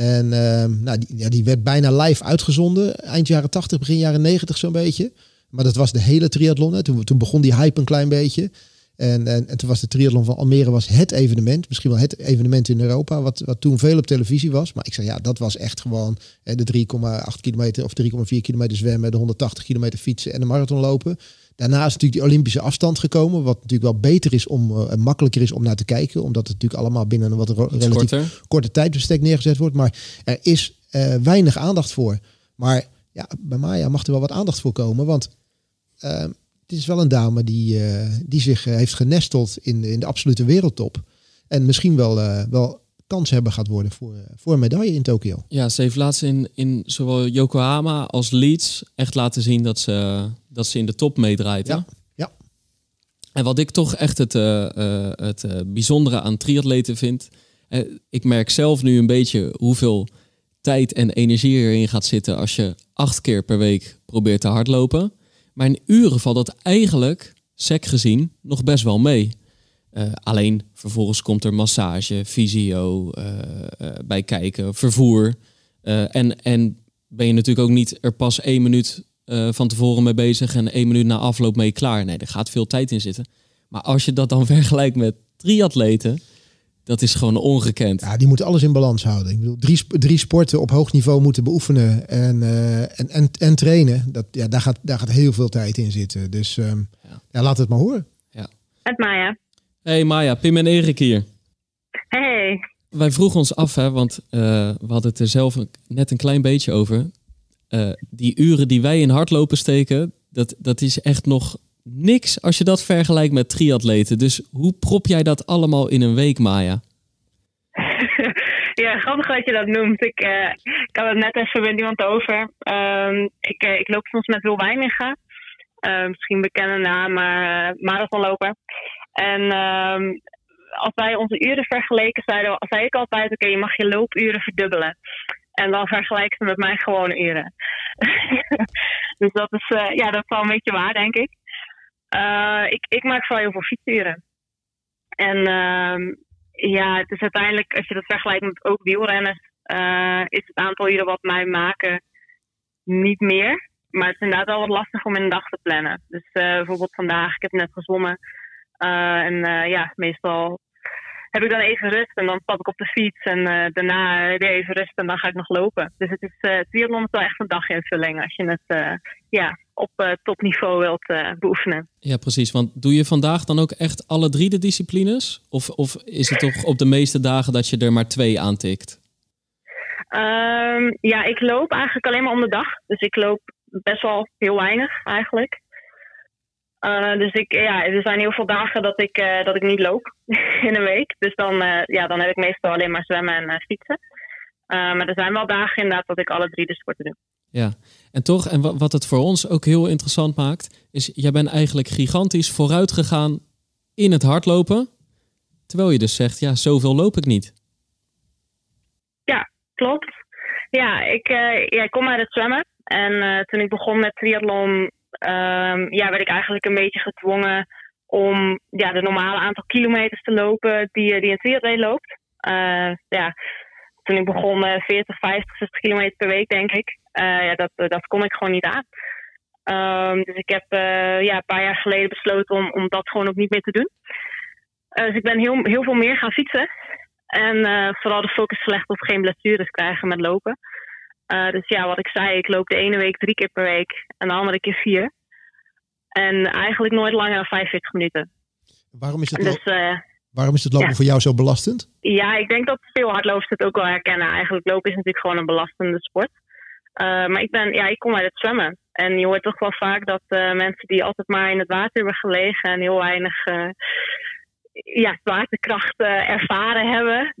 En ehm, nou, die, ja, die werd bijna live uitgezonden, eind jaren 80, begin jaren 90 zo'n beetje. Maar dat was de hele triathlon. Hè. Toen, toen begon die hype een klein beetje. En, en, en toen was de triathlon van Almere was het evenement. Misschien wel het evenement in Europa. Wat, wat toen veel op televisie was. Maar ik zei ja, dat was echt gewoon hè, de 3,8 kilometer of 3,4 kilometer zwemmen. De 180 kilometer fietsen en de marathon lopen. Daarna is natuurlijk die Olympische afstand gekomen. Wat natuurlijk wel beter is om en makkelijker is om naar te kijken. Omdat het natuurlijk allemaal binnen een wat relatief korter. korte tijdbestek neergezet wordt. Maar er is eh, weinig aandacht voor. Maar ja, bij Maya mag er wel wat aandacht voor komen. Want eh, het is wel een dame die, eh, die zich heeft genesteld in, in de absolute wereldtop. En misschien wel, wel kans hebben gaat worden voor, voor een medaille in Tokio. Ja, ze heeft laatst in, in zowel Yokohama als Leeds echt laten zien dat ze, dat ze in de top meedraait. Ja, ja. En wat ik toch echt het, het bijzondere aan triatleten vind... ik merk zelf nu een beetje hoeveel tijd en energie erin gaat zitten als je acht keer per week probeert te hardlopen. Maar in uren valt dat eigenlijk, sec gezien, nog best wel mee. Uh, alleen vervolgens komt er massage, fysio uh, uh, bij kijken, vervoer. en, en ben je natuurlijk ook niet er pas één minuut van tevoren mee bezig en één minuut na afloop mee klaar. Nee, er gaat veel tijd in zitten. Maar als je dat dan vergelijkt met triatleten, dat is gewoon ongekend. Ja, die moeten alles in balans houden. Ik bedoel, drie, drie sporten op hoog niveau moeten beoefenen en, en, en, en trainen. Dat, ja, daar, gaat, daar gaat heel veel tijd in zitten. Dus um, ja. ja. laat het maar horen. Ja. Het Maya. Hey Maya, Pim en Erik hier. Hey. Wij vroegen ons af, hè, want uh, we hadden het er zelf net een klein beetje over. Uh, die uren die wij in hardlopen steken, dat, dat is echt nog niks als je dat vergelijkt met triatleten. Dus hoe prop jij dat allemaal in een week, Maya? ja, grappig dat je dat noemt. Ik, uh, ik had het net even met iemand over. Um, ik, ik loop soms met Wil Weininga. Uh, misschien bekende maar marathonloper. En um, als wij onze uren vergeleken, zeiden, zei ik altijd: oké, je mag je loopuren verdubbelen. En dan vergelijken ze met mijn gewone uren. dus dat is, uh, ja, dat is wel een beetje waar, denk ik. Uh, ik, ik maak vooral heel veel fietsuren. En uh, ja, het is uiteindelijk, als je dat vergelijkt met ook wielrenners, uh, is het aantal uren wat mij maken niet meer. Maar het is inderdaad wel wat lastig om in een dag te plannen. Dus bijvoorbeeld vandaag, ik heb net gezwommen. Uh, en uh, ja, meestal heb ik dan even rust en dan stap ik op de fiets. En daarna weer even rust en dan ga ik nog lopen. Dus het is, uh, triathlon is wel echt een daginvulling als je het ja, op topniveau wilt beoefenen. Ja, precies. Want doe je vandaag dan ook echt alle drie de disciplines? Of, of is het toch op de meeste dagen dat je er maar twee aantikt? Um, ja, ik loop eigenlijk alleen maar om de dag. Dus ik loop best wel heel weinig eigenlijk. Uh, dus ik, ja, er zijn heel veel dagen dat ik, uh, dat ik niet loop in een week. Dus dan, uh, ja, dan heb ik meestal alleen maar zwemmen en fietsen. maar er zijn wel dagen inderdaad dat ik alle drie de sporten doe. Ja, en toch, en wat het voor ons ook heel interessant maakt, is jij bent eigenlijk gigantisch vooruit gegaan in het hardlopen. Terwijl je dus zegt, ja, zoveel loop ik niet. Ja, klopt. Ja, ik, ja, ik kom uit het zwemmen. En toen ik begon met triathlon um, ja, werd ik eigenlijk een beetje gedwongen om ja, de normale aantal kilometers te lopen die, die een triatleet loopt. Uh, ja, toen ik begon uh, 40, 50, 60 kilometer per week, denk ik. Uh, ja, dat, dat kon ik gewoon niet aan. Um, dus ik heb ja, een paar jaar geleden besloten om, om dat gewoon ook niet meer te doen. dus ik ben heel, heel veel meer gaan fietsen. En vooral de focus gelegd op geen blessures krijgen met lopen. Uh, dus ja, wat ik zei, ik loop de ene week drie keer per week en de andere keer vier. En eigenlijk nooit langer dan 45 minuten. Waarom is het, dus, uh, waarom is het lopen ja. voor jou zo belastend? Ja, ik denk dat veel hardlopers het ook wel herkennen. Eigenlijk lopen is natuurlijk gewoon een belastende sport. Uh, maar ik, ben, ja, ik kom uit het zwemmen. En je hoort toch wel vaak dat mensen die altijd maar in het water hebben gelegen en heel weinig ja, zwaartekracht ervaren hebben,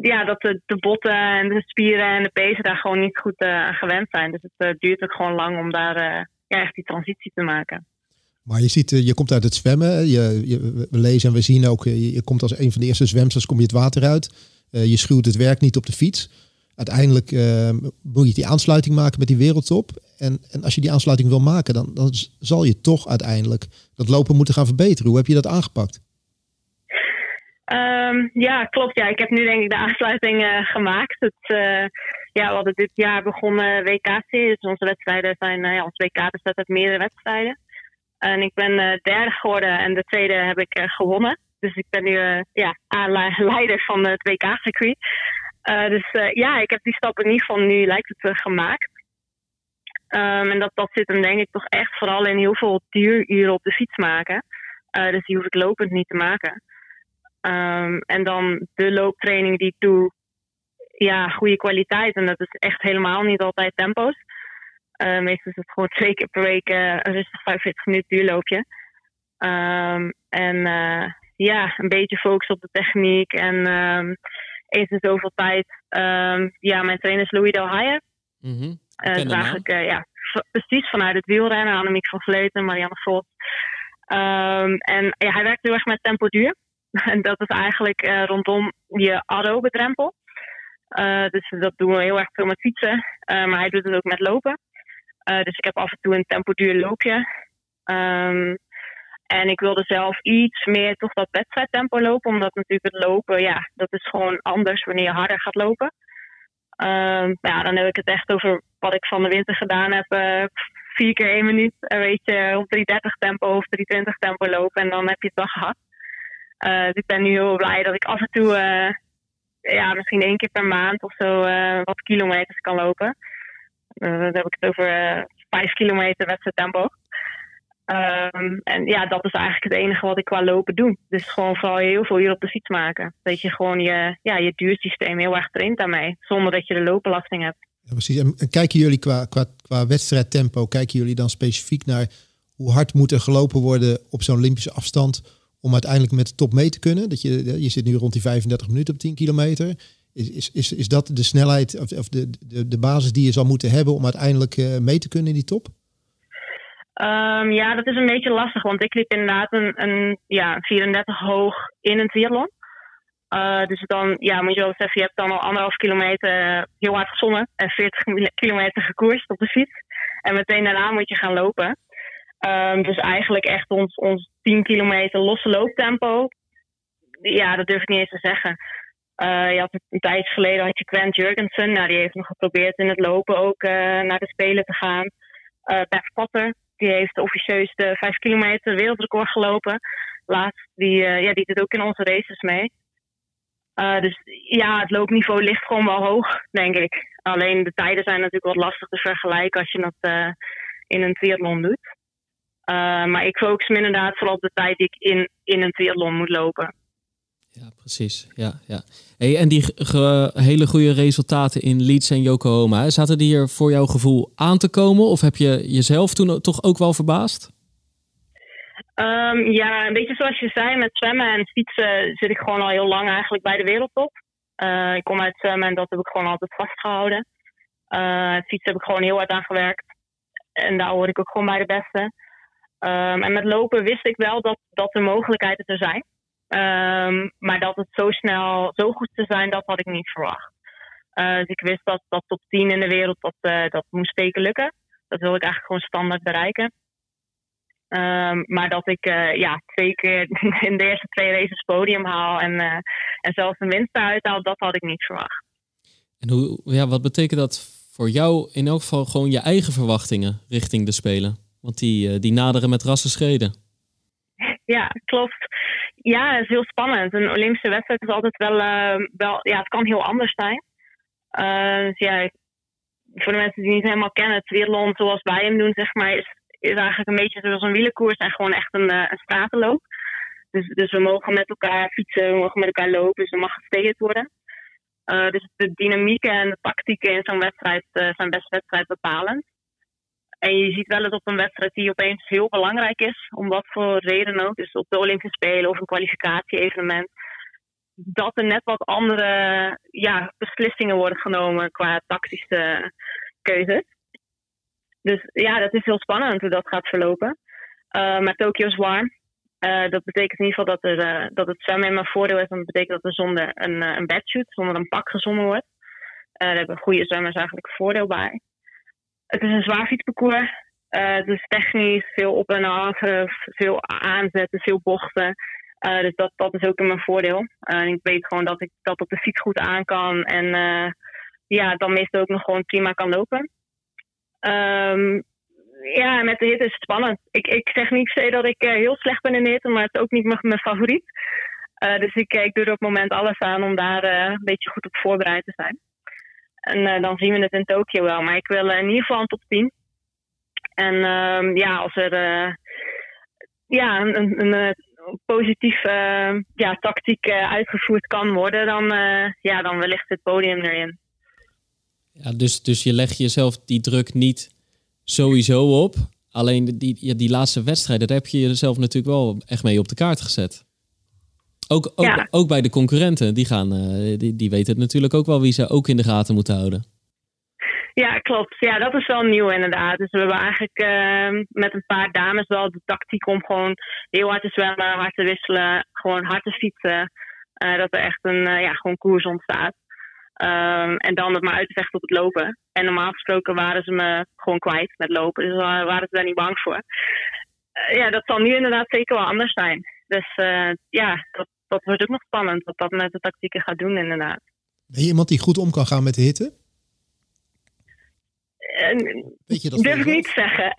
ja, dat de, de botten en de spieren en de pezen daar gewoon niet goed uh, gewend zijn. Dus het uh, duurt ook gewoon lang om daar uh, ja, echt die transitie te maken. Maar je ziet, je komt uit het zwemmen. Je, je, we lezen en we zien ook, je, je komt als een van de eerste zwemsters kom je het water uit. je schuwt het werk niet op de fiets. Uiteindelijk moet je die aansluiting maken met die wereldtop. En, en als je die aansluiting wil maken, dan, dan zal je toch uiteindelijk dat lopen moeten gaan verbeteren. Hoe heb je dat aangepakt? Um, ja, klopt. Ja. Ik heb nu denk ik de aansluiting uh, gemaakt. Het, uh, ja, we hadden dit jaar begonnen WKC. Dus onze wedstrijden zijn, uh, ja, WK bestaat uit meerdere wedstrijden. En ik ben derde geworden en de tweede heb ik gewonnen. Dus ik ben nu ja, leider van het WK-circuit. dus ja, ik heb die stap in ieder geval nu lijkt het gemaakt. Um, en dat, dat zit hem denk ik toch echt vooral in heel veel duururen op de fiets maken. dus die hoef ik lopend niet te maken. Um, en dan de looptraining die ik doe, ja, goede kwaliteit. En dat is echt helemaal niet altijd tempo's. Uh, meestal is het gewoon twee keer per week uh, een rustig 45 minuten duurloopje. Um, en uh, ja, een beetje focus op de techniek. En um, eens in zoveel tijd. Ja, mijn trainer is Louis Del Haye. Mm -hmm. eigenlijk ja, precies vanuit het wielrennen. Annemiek van Vleuten, Marianne Vos. En ja, hij werkt heel erg met tempo duur. En dat is eigenlijk uh, rondom je aerobedrempel. Uh, dus dat doen we heel erg veel met fietsen. maar hij doet het ook met lopen. dus ik heb af en toe een tempo duur loopje. Um, en ik wilde zelf iets meer toch dat wedstrijdtempo lopen. Omdat natuurlijk het lopen, ja, dat is gewoon anders wanneer je harder gaat lopen. Um, ja, dan heb ik het echt over wat ik van de winter gedaan heb. Vier keer één minuut, uh, weet je, op 330 tempo of 320 tempo lopen. En dan heb je het wel gehad. Uh, dus ik ben nu heel blij dat ik af en toe, ja, misschien één keer per maand of zo, wat kilometers kan lopen. dan heb ik het over vijf kilometer wedstrijdtempo. Um, en ja, dat is eigenlijk het enige wat ik qua lopen doe. Dus gewoon vooral heel veel uur op de fiets maken. Dat je gewoon je, ja, je duursysteem heel erg traint daarmee. Zonder dat je de loopbelasting hebt. Precies. En kijken jullie qua, qua, qua wedstrijdtempo, kijken jullie dan specifiek naar hoe hard moet er gelopen worden op zo'n Olympische afstand om uiteindelijk met de top mee te kunnen? Dat je, je zit nu rond die 35 minuten op 10 kilometer. Is, is, is, is dat de snelheid of, de, de, de basis die je zal moeten hebben om uiteindelijk uh, mee te kunnen in die top? Um, ja, dat is een beetje lastig, want ik liep inderdaad een, een ja, 34 hoog in een triathlon. Uh, dus dan ja, moet je wel beseffen, je hebt dan al anderhalf kilometer heel hard gezongen en 40 kilometer gekoerst op de fiets. En meteen daarna moet je gaan lopen. Um, dus eigenlijk echt ons, ons 10 kilometer losse looptempo. Ja, dat durf ik niet eens te zeggen. Uh, je had een tijd geleden had je Quent Jurgensen. Nou, die heeft nog geprobeerd in het lopen ook uh, naar de Spelen te gaan. Uh, Beth Potter, die heeft officieus de 5 kilometer wereldrecord gelopen. Laatst, die, ja, die doet ook in onze races mee. Dus ja, het loopniveau ligt gewoon wel hoog, denk ik. Alleen de tijden zijn natuurlijk wat lastig te vergelijken als je dat in een triathlon doet. Maar ik focus me inderdaad vooral op de tijd die ik in, in een triathlon moet lopen. Ja, precies. Ja, ja. Hey, en die hele goede resultaten in Leeds en Yokohama, zaten die er voor jouw gevoel aan te komen? Of heb je jezelf toen toch ook wel verbaasd? Um, ja, een beetje zoals je zei, met zwemmen en fietsen zit ik gewoon al heel lang eigenlijk bij de wereldtop. Uh, ik kom uit zwemmen en dat heb ik gewoon altijd vastgehouden. Uh, het fietsen heb ik gewoon heel hard aan gewerkt. En daar hoor ik ook gewoon bij de beste. Um, en met lopen wist ik wel dat, dat de mogelijkheden er zijn. Um, maar dat het zo snel zo goed zou zijn, dat had ik niet verwacht. Uh, dus ik wist dat, dat top 10 in de wereld, dat, uh, dat moest zeker lukken. Dat wil ik eigenlijk gewoon standaard bereiken. Um, maar dat ik uh, ja, twee keer in de eerste twee races podium haal en, en zelfs een winst eruit dat had ik niet verwacht. En hoe, ja, wat betekent dat voor jou in elk geval gewoon je eigen verwachtingen richting de Spelen? Want die, die naderen met rassen schreden. Ja, klopt. Ja, het is heel spannend. Een Olympische wedstrijd is altijd wel, uh, wel ja, het kan heel anders zijn. Uh, dus ja, voor de mensen die niet helemaal kennen, het triathlon zoals wij hem doen, zeg maar, is, eigenlijk een beetje zoals een wielenkoers en gewoon echt een, een stratenloop. Dus, dus we mogen met elkaar fietsen, we mogen met elkaar lopen, dus er mag gesteerd worden. Dus de dynamieken en de tactieken in zo'n wedstrijd zijn best wedstrijd bepalend. En je ziet wel eens op een wedstrijd die opeens heel belangrijk is, om wat voor reden ook, dus op de Olympische Spelen of een kwalificatie-evenement, dat er net wat andere ja, beslissingen worden genomen qua tactische keuzes. Dus ja, dat is heel spannend hoe dat gaat verlopen. Uh, maar Tokio is warm. Uh, dat betekent in ieder geval dat, er, uh, dat het zwemmen in mijn voordeel is. Dat betekent dat er zonder een, een bedshoot, zonder een pak gezongen wordt. daar hebben goede zwemmers eigenlijk voordeel bij. Het is een zwaar fietsparcours. Uh, het is technisch, veel op en af, veel aanzetten, veel bochten. Uh, dus dat, dat is ook in mijn voordeel. Uh, ik weet gewoon dat ik dat op de fiets goed aan kan. En ja, dan meestal ook nog gewoon prima kan lopen. Um, ja, met de hitte is het spannend. Ik, ik zeg niet per dat ik heel slecht ben in de hitte, maar het is ook niet mijn, mijn favoriet. dus ik, ik doe er op het moment alles aan om daar een beetje goed op voorbereid te zijn. En uh, dan zien we het in Tokio wel. Maar ik wil uh, in ieder geval een top 10. En uh, ja, als er uh, ja, een, een positief ja, tactiek uitgevoerd kan worden, dan, ja, dan wellicht het podium erin. Ja, dus, dus je legt jezelf die druk niet sowieso op. Alleen die, die, die laatste wedstrijden, daar heb je jezelf natuurlijk wel echt mee op de kaart gezet. Ook, ook, ook bij de concurrenten, die, gaan, die, die weten het natuurlijk ook wel wie ze ook in de gaten moeten houden. Ja, klopt. Ja, dat is wel nieuw inderdaad. Dus we hebben eigenlijk uh, met een paar dames wel de tactiek om gewoon heel hard te zwemmen, hard te wisselen, gewoon hard te fietsen. Uh, dat er echt een uh, ja, gewoon koers ontstaat. Um, en dan het maar uit te vechten op het lopen. En normaal gesproken waren ze me gewoon kwijt met lopen. Dus waren ze daar niet bang voor. Ja, dat zal nu inderdaad zeker wel anders zijn. Dus ja, dat, dat wordt ook nog spannend wat dat met de tactieken gaat doen inderdaad. Ben je iemand die goed om kan gaan met de hitte? Weet je dat durf ik niet zeggen.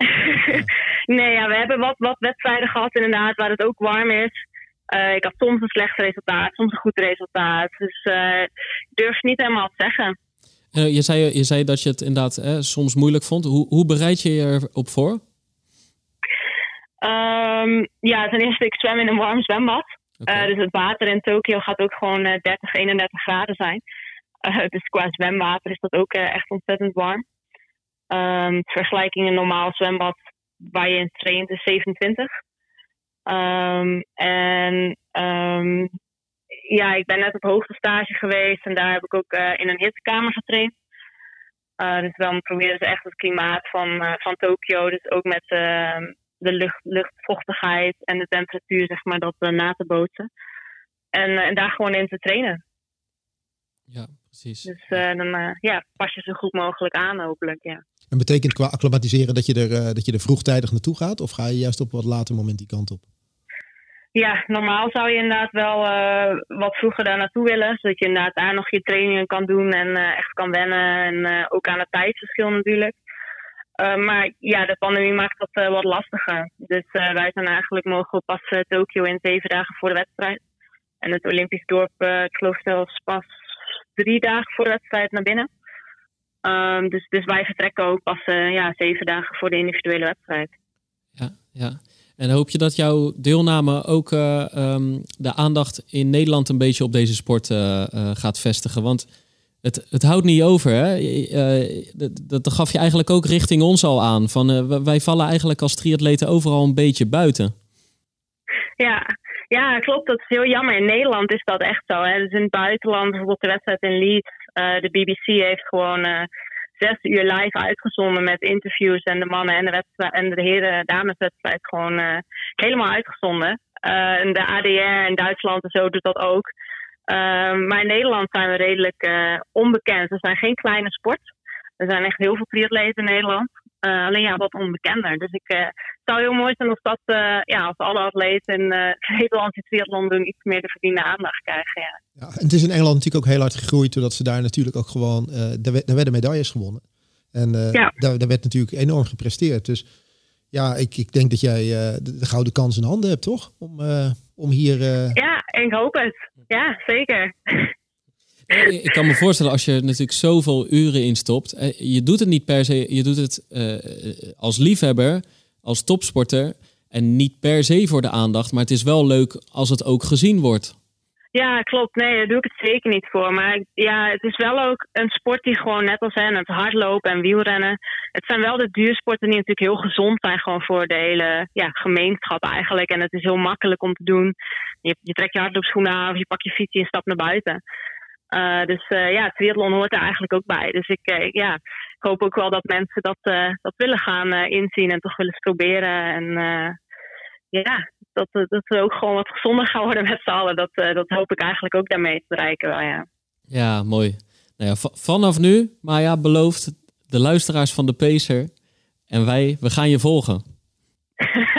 nee, ja, we hebben wat, wat wedstrijden gehad inderdaad waar het ook warm is. Uh, ik had soms een slecht resultaat, soms een goed resultaat. Dus uh, ik durf niet helemaal te zeggen. Uh, je, zei, je zei dat je het inderdaad soms moeilijk vond. Hoe, hoe bereid je je erop voor? Um, ja, ten eerste, ik zwem in een warm zwembad. Okay. dus het water in Tokio gaat ook gewoon 30, 31 graden zijn. dus qua zwemwater is dat ook echt ontzettend warm. Um, vergelijking een normaal zwembad waar je in traint is 27. Um, en um, ja, ik ben net op hoogtestage geweest en daar heb ik ook in een hittekamer getraind. Dus dan proberen ze echt het klimaat van, van Tokio, dus ook met de lucht, luchtvochtigheid en de temperatuur, zeg maar, dat na te bootsen. En, en daar gewoon in te trainen. Ja, precies. Dus dan ja, pas je zo goed mogelijk aan, hopelijk. Ja. En betekent qua acclimatiseren dat je, er, uh, dat je er vroegtijdig naartoe gaat? Of ga je juist op wat later moment die kant op? Ja, normaal zou je inderdaad wel uh, wat vroeger daar naartoe willen. Zodat je inderdaad daar nog je trainingen kan doen en uh, echt kan wennen. En ook aan het tijdsverschil natuurlijk. Maar ja, de pandemie maakt dat wat lastiger. Dus wij zijn eigenlijk mogen pas Tokio in zeven dagen voor de wedstrijd. En het Olympisch dorp, ik geloof zelfs pas drie dagen voor de wedstrijd naar binnen. Um, dus, dus wij vertrekken ook pas ja, zeven dagen voor de individuele wedstrijd. Ja, ja. En hoop je dat jouw deelname ook um, de aandacht in Nederland een beetje op deze sport gaat vestigen? Want het, het houdt niet over. Hè? Dat, dat gaf je eigenlijk ook richting ons al aan. Van, wij vallen eigenlijk als triatleten overal een beetje buiten. Ja, ja, klopt. Dat is heel jammer. In Nederland is dat echt zo. Hè. Dus in het buitenland, bijvoorbeeld de wedstrijd in Leeds, uh, de BBC heeft gewoon zes uur live uitgezonden met interviews en de mannen en de, wedstrijd, en de heren dameswedstrijd gewoon helemaal uitgezonden. en de ADR in Duitsland en zo doet dat ook. Maar in Nederland zijn we redelijk onbekend. We zijn geen kleine sport. Er zijn echt heel veel triatleten in Nederland. Uh, alleen ja, wat onbekender. Dus ik, uh, het zou heel mooi zijn als dat, ja, als alle atleten in Nederland die triathlon doen iets meer de verdiende aandacht krijgen. Ja. ja. en het is in Engeland natuurlijk ook heel hard gegroeid, doordat ze daar natuurlijk ook gewoon, daar, daar werden medailles gewonnen. En ja. daar, daar werd natuurlijk enorm gepresteerd. Dus ja, ik, ik denk dat jij de, de, gouden kans in handen hebt, toch? Om, om hier. Ja, ik hoop het. Ja, zeker. Ik kan me voorstellen als je natuurlijk zoveel uren instopt. Eh, je doet het niet per se, je doet het uh, als liefhebber, als topsporter. En niet per se voor de aandacht, maar het is wel leuk als het ook gezien wordt. Ja, klopt. Nee, daar doe ik het zeker niet voor. Maar ja, het is wel ook een sport die gewoon net als hen, het hardlopen en wielrennen. Het zijn wel de duursporten die natuurlijk heel gezond zijn gewoon voor de hele ja, gemeenschap eigenlijk. En het is heel makkelijk om te doen. Je, je trekt je hardloopschoenen aan of je pakt je fiets en stapt naar buiten. Uh, dus uh, ja, triathlon hoort er eigenlijk ook bij. Dus ik, uh, ja, ik hoop ook wel dat mensen dat, dat willen gaan inzien en toch willen proberen. En ja, dat, dat we ook gewoon wat gezonder gaan worden met z'n allen. Dat, dat hoop ik eigenlijk ook daarmee te bereiken wel, ja. Ja, mooi. Nou ja, vanaf nu, maar ja, belooft de luisteraars van de Pacer en wij, we gaan je volgen.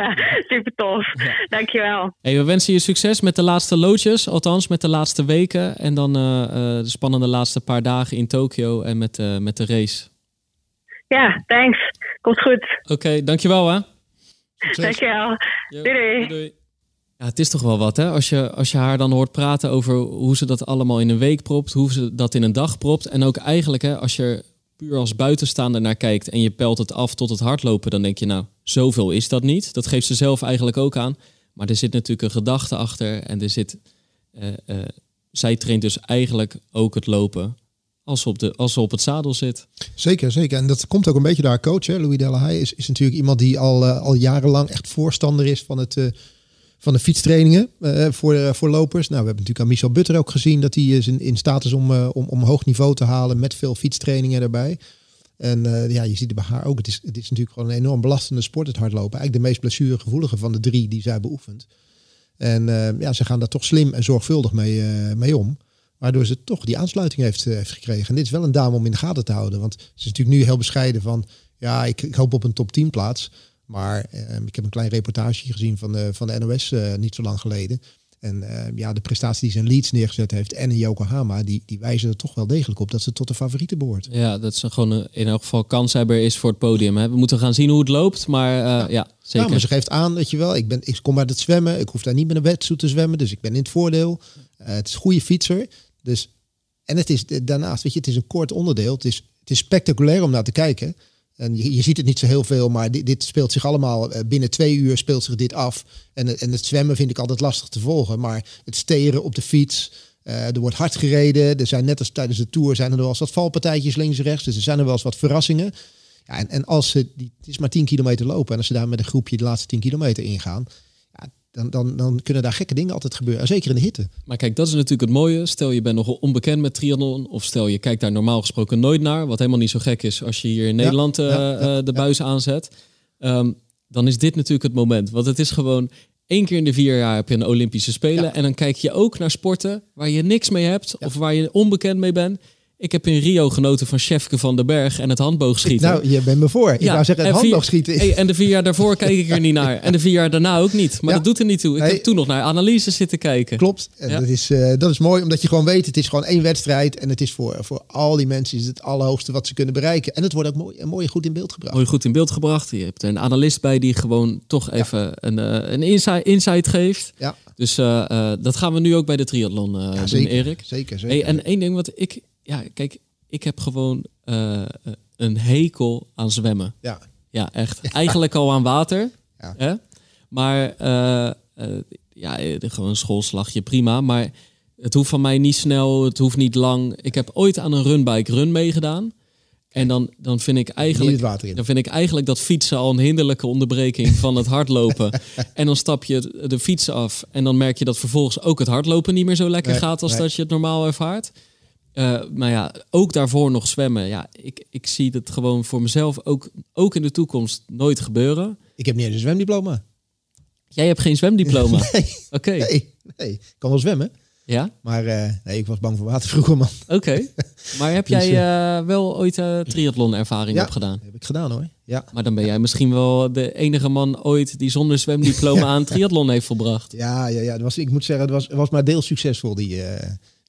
Super tof. Dankjewel. Hey, we wensen je succes met de laatste loodjes, althans met de laatste weken. En dan uh, uh, de spannende laatste paar dagen in Tokio en met, uh, met de race. Ja, thanks. Komt goed. Oké, okay, dankjewel hè. Dankjewel. Yo, doei, doei. Ja, het is toch wel wat, hè? Als je, als je haar dan hoort praten over hoe ze dat allemaal in een week propt, hoe ze dat in een dag propt. En ook eigenlijk, hè, als je puur als buitenstaander naar kijkt en je pelt het af tot het hardlopen, dan denk je nou, zoveel is dat niet. Dat geeft ze zelf eigenlijk ook aan. Maar er zit natuurlijk een gedachte achter en er zit. Uh, uh, zij traint dus eigenlijk ook het lopen als ze op, de, als ze op het zadel zit. Zeker, zeker. En dat komt ook een beetje door haar coach. Hè? Louis Delahaye is, is natuurlijk iemand die al, uh, al jarenlang echt voorstander is van het van de fietstrainingen voor, voor lopers. Nou, we hebben natuurlijk aan Michel Butter ook gezien dat hij is in, staat is om, om, om hoog niveau te halen met veel fietstrainingen erbij. En ja, je ziet het bij haar ook. Het is, het is natuurlijk gewoon een enorm belastende sport, het hardlopen. Eigenlijk de meest blessuregevoelige van de drie die zij beoefent. En ja, ze gaan daar toch slim en zorgvuldig mee, mee om. Waardoor ze toch die aansluiting heeft, heeft gekregen. En dit is wel een dame om in de gaten te houden. Want ze is natuurlijk nu heel bescheiden van... Ja, ik, ik hoop op een top 10 plaats. Maar eh, ik heb een klein reportage gezien van de, van de NOS uh, niet zo lang geleden. En uh, ja, de prestatie die ze in Leeds neergezet heeft en in Yokohama, die, die wijzen er toch wel degelijk op dat ze tot de favorieten behoort. Ja, dat ze gewoon een, in elk geval kanshebber is voor het podium. Hè. We moeten gaan zien hoe het loopt, maar ja. ja. zeker. Ja, maar ze geeft aan, dat je wel, ik, ben, ik kom uit het zwemmen, ik hoef daar niet met een wetsuit te zwemmen, dus ik ben in het voordeel. het is een goede fietser, dus en het is daarnaast, weet je, het is een kort onderdeel, het is, het is spectaculair om naar te kijken. En je, ziet het niet zo heel veel, maar dit, dit, speelt zich allemaal eh, binnen twee uur speelt zich dit af. En, en het zwemmen vind ik altijd lastig te volgen. Maar het steren op de fiets, uh, er wordt hard gereden. Er zijn net als tijdens de tour zijn er wel eens wat valpartijtjes links en rechts. Dus er zijn er wel eens wat verrassingen. Ja, en, en als ze, die, het is maar 10 kilometer lopen. En als ze daar met een groepje de laatste 10 kilometer ingaan dan, dan, dan kunnen daar gekke dingen altijd gebeuren. Zeker in de hitte. Maar kijk, dat is natuurlijk het mooie. Stel je bent nog onbekend met triathlon. Of stel je kijkt daar normaal gesproken nooit naar. Wat helemaal niet zo gek is als je hier in Nederland uh, de buis aanzet. Um, dan is dit natuurlijk het moment. Want het is gewoon één keer in de vier jaar heb je een Olympische Spelen. En dan kijk je ook naar sporten waar je niks mee hebt. Of waar je onbekend mee bent. Ik heb in Rio genoten van Chefke van den Berg en het handboogschieten. Nou, je bent me voor. Ik ja, wou zeggen, het handboogschieten. Vier, en de vier jaar daarvoor kijk ik er niet naar. En de vier jaar daarna ook niet. Maar dat doet er niet toe. Ik heb toen nog naar analyses zitten kijken. Klopt. En dat, is, uh, dat is mooi, omdat je gewoon weet, het is gewoon één wedstrijd. En het is voor, voor al die mensen is het allerhoogste wat ze kunnen bereiken. En het wordt ook mooi, mooi goed in beeld gebracht. Mooi goed in beeld gebracht. Je hebt een analist bij die gewoon toch even een, uh, een insight, insight geeft. Ja. Dus uh, dat gaan we nu ook bij de triathlon doen, zeker, Erik. Zeker, zeker. Hey, en één ding wat ik... Ja, kijk, ik heb gewoon uh, een hekel aan zwemmen. Ja. Ja, echt. Eigenlijk al aan water. Ja. Hè? Maar uh, uh, ja, gewoon een schoolslagje, prima. Maar het hoeft van mij niet snel, het hoeft niet lang. Ik heb ooit aan een runbike run meegedaan. En dan, dan, vind ik eigenlijk, dan vind ik eigenlijk dat fietsen al een hinderlijke onderbreking van het hardlopen. en dan stap je de fiets af en dan merk je dat vervolgens ook het hardlopen niet meer zo lekker gaat als dat je het normaal ervaart. Uh, maar ja, ook daarvoor nog zwemmen. Ja, ik, ik zie het gewoon voor mezelf ook, ook in de toekomst nooit gebeuren. Ik heb niet eens een zwemdiploma. Jij hebt geen zwemdiploma? nee. Oké. Nee, nee, ik kan wel zwemmen. Ja? Maar uh, nee, ik was bang voor water vroeger, man. Oké. Maar heb jij uh, wel ooit uh, triathlon-ervaring ja, opgedaan? heb ik gedaan hoor. Ja. Maar dan ben jij misschien wel de enige man ooit die zonder zwemdiploma aan triathlon heeft volbracht. Ja, ja, ja. Dat was, ik moet zeggen, het was, was maar deels succesvol, die,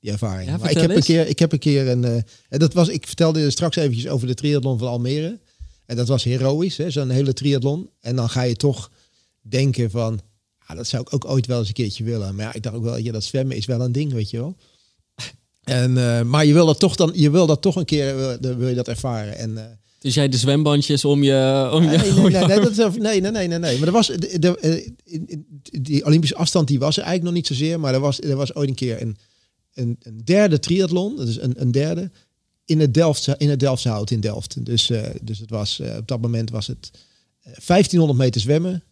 die ervaring. maar ik heb, een keer, ik heb een keer een. Uh, dat was, ik vertelde straks eventjes over de triathlon van Almere. En dat was heroïs, zo'n hele triathlon. En dan ga je toch denken van. Ah, dat zou ik ook ooit wel eens een keertje willen. Maar ja, ik dacht ook wel, ja, dat zwemmen is wel een ding, weet je wel. En, uh, maar je wil dat toch dan, je wil dat toch een keer, wil, wil je dat ervaren. En, uh, dus jij de zwembandjes om je. Om je nee, nee, nee, nee, dat is, nee, nee, nee, nee, nee. Maar er was de, de, die Olympische afstand, die was er eigenlijk nog niet zozeer. Maar er was, er was ooit een keer een een, een derde triathlon, is een, een derde, in het, Delft, in het Delftse Hout in Delft. Dus, uh, dus het was, uh, op dat moment was het 1500 meter zwemmen,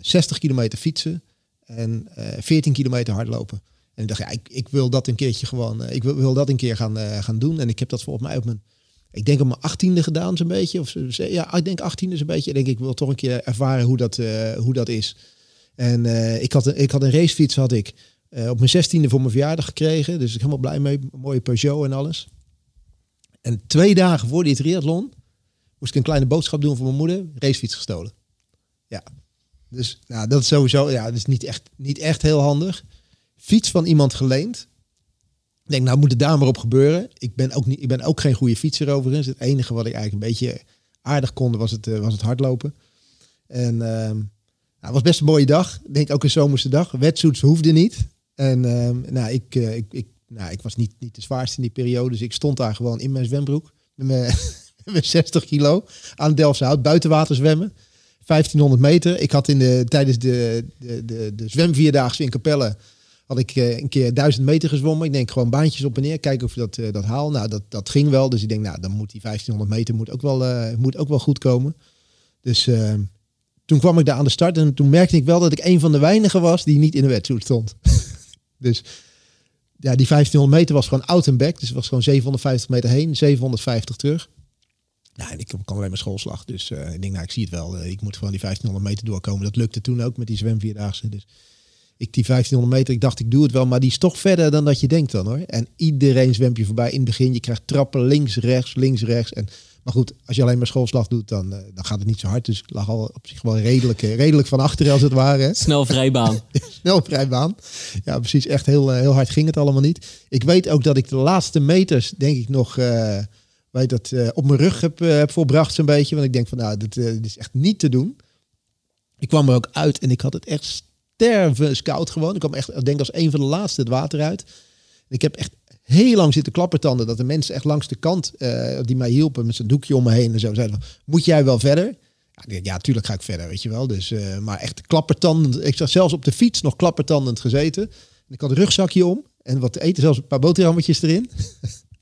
60 kilometer fietsen en 14 kilometer hardlopen. En ik dacht, ja, ik, ik wil dat een keertje gewoon, ik wil, dat een keer gaan, gaan doen. En ik heb dat volgens mij op mijn, ik denk op mijn achttiende gedaan zo'n beetje. Of, ja, ik denk achttiende zo'n beetje. Ik denk, ik wil toch een keer ervaren hoe dat, hoe dat is. En ik, had een, ik had een racefiets, had ik. Uh, op mijn zestiende voor mijn verjaardag gekregen. Dus ik helemaal blij mee. Mooie Peugeot en alles. En twee dagen voor die triathlon moest ik een kleine boodschap doen voor mijn moeder. Racefiets gestolen. Ja. Dus nou, dat is sowieso, ja, dat is niet echt, niet echt heel handig. Fiets van iemand geleend. Ik denk, nou moet het daar maar op gebeuren. Ik ben ook, niet, ik ben ook geen goede fietser overigens. Het enige wat ik eigenlijk een beetje aardig kon, was het, uh, was het hardlopen. En uh, het was best een mooie dag. Ik denk ook een zomerse dag. Wetsuits hoefde niet. En ehm, nou, ik, uh, ik, ik, nou, ik was niet, niet de zwaarste in die periode. Dus ik stond daar gewoon in mijn zwembroek. Met mijn, met 60 kilo. Aan Delftse Hout. Buiten water zwemmen. 1500 meter. Ik had in de, tijdens de, de, de, de zwemvierdaagse in Capelle... had ik uh, een keer 1000 meter gezwommen. Ik denk gewoon baantjes op en neer. Kijken of je dat, uh, dat haal. Nou, dat, dat ging wel. Dus ik denk, nou, dan moet die 1500 meter moet ook wel, moet ook wel goed komen. Dus ehm, toen kwam ik daar aan de start en toen merkte ik wel dat ik een van de weinigen was die niet in de wedstrijd stond. dus ja, die 1500 meter was gewoon out and back. Dus het was gewoon 750 meter heen, 750 terug. Ja, en ik kan alleen maar schoolslag. Dus uh, ik denk, nou, ik zie het wel. Uh, ik moet gewoon die 1500 meter doorkomen. Dat lukte toen ook met die zwemvierdaagse. Dus ik die 1500 meter, ik dacht, ik doe het wel. Maar die is toch verder dan dat je denkt dan hoor. En iedereen zwemt je voorbij in het begin. Je krijgt trappen links, rechts, links, rechts. En, maar goed, als je alleen maar schoolslag doet, dan, uh, dan gaat het niet zo hard. Dus ik lag al op zich wel redelijk, redelijk van achter als het ware. Snel vrijbaan. Snel vrijbaan. Ja, precies. Echt heel, heel hard ging het allemaal niet. Ik weet ook dat ik de laatste meters, denk ik nog weet dat, uh, op mijn rug heb, uh, heb volbracht zo'n beetje. Want ik denk van nou, dit, uh, dit, is echt niet te doen. Ik kwam er ook uit en ik had het echt sterven scout gewoon. Ik kwam echt, ik denk als een van de laatste het water uit. En ik heb echt heel lang zitten klappertanden. Dat de mensen echt langs de kant die mij hielpen met zijn doekje om me heen en zo zeiden moet jij wel verder? Ja, ja, tuurlijk ga ik verder, weet je wel. Dus, maar echt klappertandend. Ik zat zelfs op de fiets nog klappertandend gezeten. En ik had een rugzakje om en wat te eten, zelfs een paar boterhammetjes erin.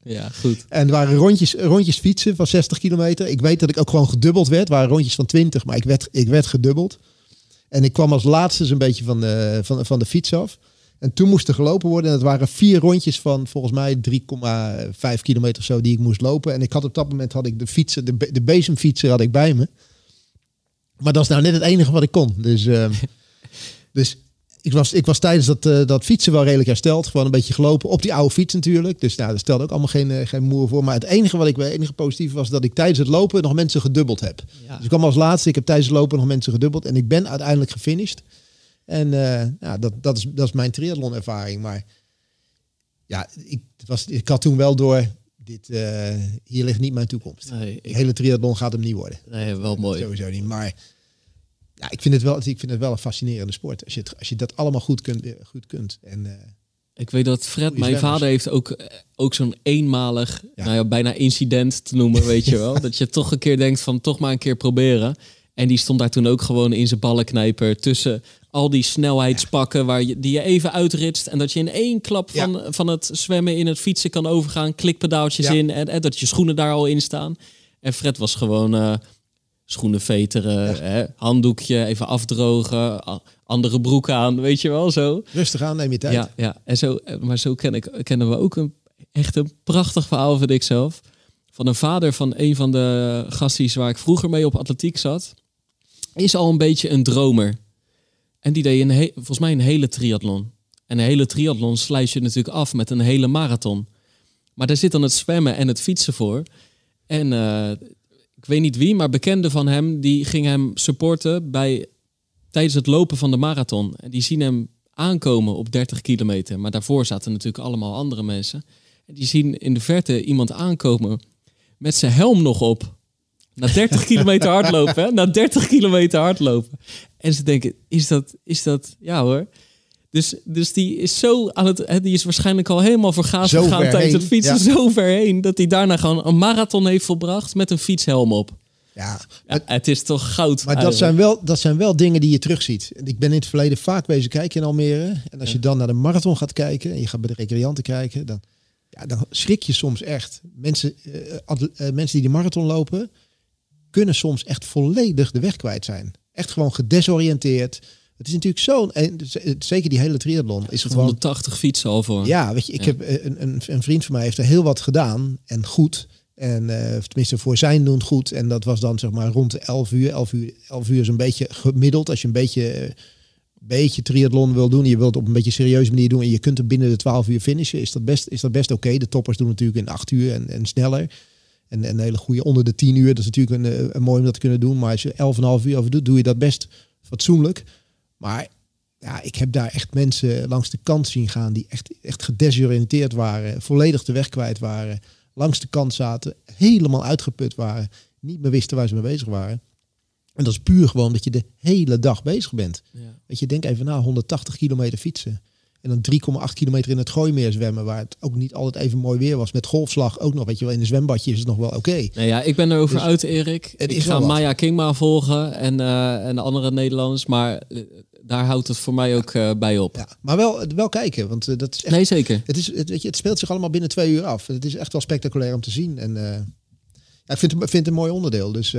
Ja, goed. En er waren rondjes, rondjes fietsen van 60 kilometer. Ik weet dat ik ook gewoon gedubbeld werd. Het waren rondjes van 20, maar ik werd, ik werd gedubbeld. En ik kwam als laatste een beetje van de, van, van de fiets af. En toen moest er gelopen worden. En het waren vier rondjes van volgens mij 3,5 kilometer zo die ik moest lopen. En ik had op dat moment had ik de fietsen, de, de bezemfietser had ik bij me. Maar dat is nou net het enige wat ik kon. Dus, uh, dus ik was, ik was tijdens dat, uh, dat fietsen wel redelijk hersteld. Gewoon een beetje gelopen op die oude fiets natuurlijk. Dus nou, dat stelde ook allemaal geen, uh, geen moer voor. Maar het enige wat ik het enige positief was dat ik tijdens het lopen nog mensen gedubbeld heb. Ja. Dus ik kwam als laatste. Ik heb tijdens het lopen nog mensen gedubbeld. En ik ben uiteindelijk gefinished. En uh, ja, dat, dat, is, dat is mijn triathlon ervaring. Maar ja, ik, was, ik had toen wel door. Dit, hier ligt niet mijn toekomst. Nee, ik... De hele triathlon gaat hem niet worden. Nee, wel mooi. Sowieso niet. Maar ja, ik vind het wel, ik vind het wel een fascinerende sport. Als je, het, als je dat allemaal goed kunt. Eh, goed kunt. En, uh, ik weet dat Fred, mijn vader, heeft ook, eh, ook zo'n eenmalig, ja. Nou ja, bijna incident te noemen, weet je wel. Dat je toch een keer denkt van toch maar een keer proberen. En die stond daar toen ook gewoon in zijn ballenknijper tussen al die snelheidspakken waar je, die je even uitritst. En dat je in één klap van, ja. van het zwemmen in het fietsen kan overgaan. Klikpedaaltjes in en, en, dat je schoenen daar al in staan. En Fred was gewoon... Uh, schoenen veteren, hè, handdoekje, even afdrogen, andere broek aan, weet je wel, zo. Rustig aan, neem je tijd. Ja, ja. En zo, maar zo ken ik, kennen we ook een echt een prachtig verhaal, vind ik zelf. Van een vader van een van de gasties waar ik vroeger mee op atletiek zat. Is al een beetje een dromer. En die deed een volgens mij een hele triathlon. En een hele triathlon sluit je natuurlijk af met een hele marathon. Maar daar zit dan het zwemmen en het fietsen voor. En uh, ik weet niet wie, maar bekenden van hem, die ging hem supporten bij, tijdens het lopen van de marathon. En die zien hem aankomen op 30 kilometer. Maar daarvoor zaten natuurlijk allemaal andere mensen. En die zien in de verte iemand aankomen met zijn helm nog op. Na 30 kilometer hardlopen, hè? Na 30 kilometer hardlopen. En ze denken, is dat, is dat, ja hoor. Dus, dus die is zo aan het. Die is waarschijnlijk al helemaal vergaat gegaan tijdens het fietsen. Zo ver heen dat hij daarna gewoon een marathon heeft volbracht met een fietshelm op. Ja, het is toch goud. Maar dat zijn, wel, dat zijn wel dingen die je terugziet. Ik ben in het verleden vaak bezig kijken in Almere. En als je dan naar de marathon gaat kijken en je gaat bij de recreanten kijken, dan, ja, dan schrik je soms echt. Mensen, uh, uh, mensen die de marathon lopen, kunnen soms echt volledig de weg kwijt zijn. Echt gewoon gedesoriënteerd het is natuurlijk zo'n, zeker die hele triathlon is gewoon 180 fietsen al voor. Ja, weet je, ik heb eh, een, een, een, vriend van mij heeft er heel wat gedaan en goed. En uh, tenminste voor zijn doen goed. En dat was dan zeg maar rond de 11 uur. 11 uur, 11 uur is een beetje gemiddeld. Als je een beetje, uh, beetje triathlon wil doen. Je wilt op een beetje serieuze manier doen. En je kunt er binnen de 12 uur finishen. Is dat best, is dat best oké. De toppers doen natuurlijk in 8 uur en, en sneller. En, en een hele goede onder de 10 uur. Dat is natuurlijk een, een mooi om dat te kunnen doen. Maar als je 11,5 uur over doet, doe je dat best fatsoenlijk. Maar ja, ik heb daar echt mensen langs de kant zien gaan die echt, echt gedesoriënteerd waren, volledig de weg kwijt waren, langs de kant zaten, helemaal uitgeput waren, niet meer wisten waar ze mee bezig waren. En dat is puur gewoon dat je de hele dag bezig bent. Ja. Weet je, denk even na, 180 kilometer fietsen. En dan 3,8 kilometer in het Gooimeer zwemmen, waar het ook niet altijd even mooi weer was. Met golfslag ook nog, weet je wel, in de zwembadje is het nog wel oké. Nee, ja, ik ben erover dus, uit, Erik. Ik ga Maya Kingma volgen en, uh, en de andere Nederlanders, maar eh, daar houdt het voor mij ook uh, bij op. Ja, maar wel, wel kijken, want dat is echt, Nee, zeker. Het, is, het, weet je, het speelt zich allemaal binnen twee uur af. Het is echt wel spectaculair om te zien. En ja, ik vind, vind het een mooi onderdeel. Dus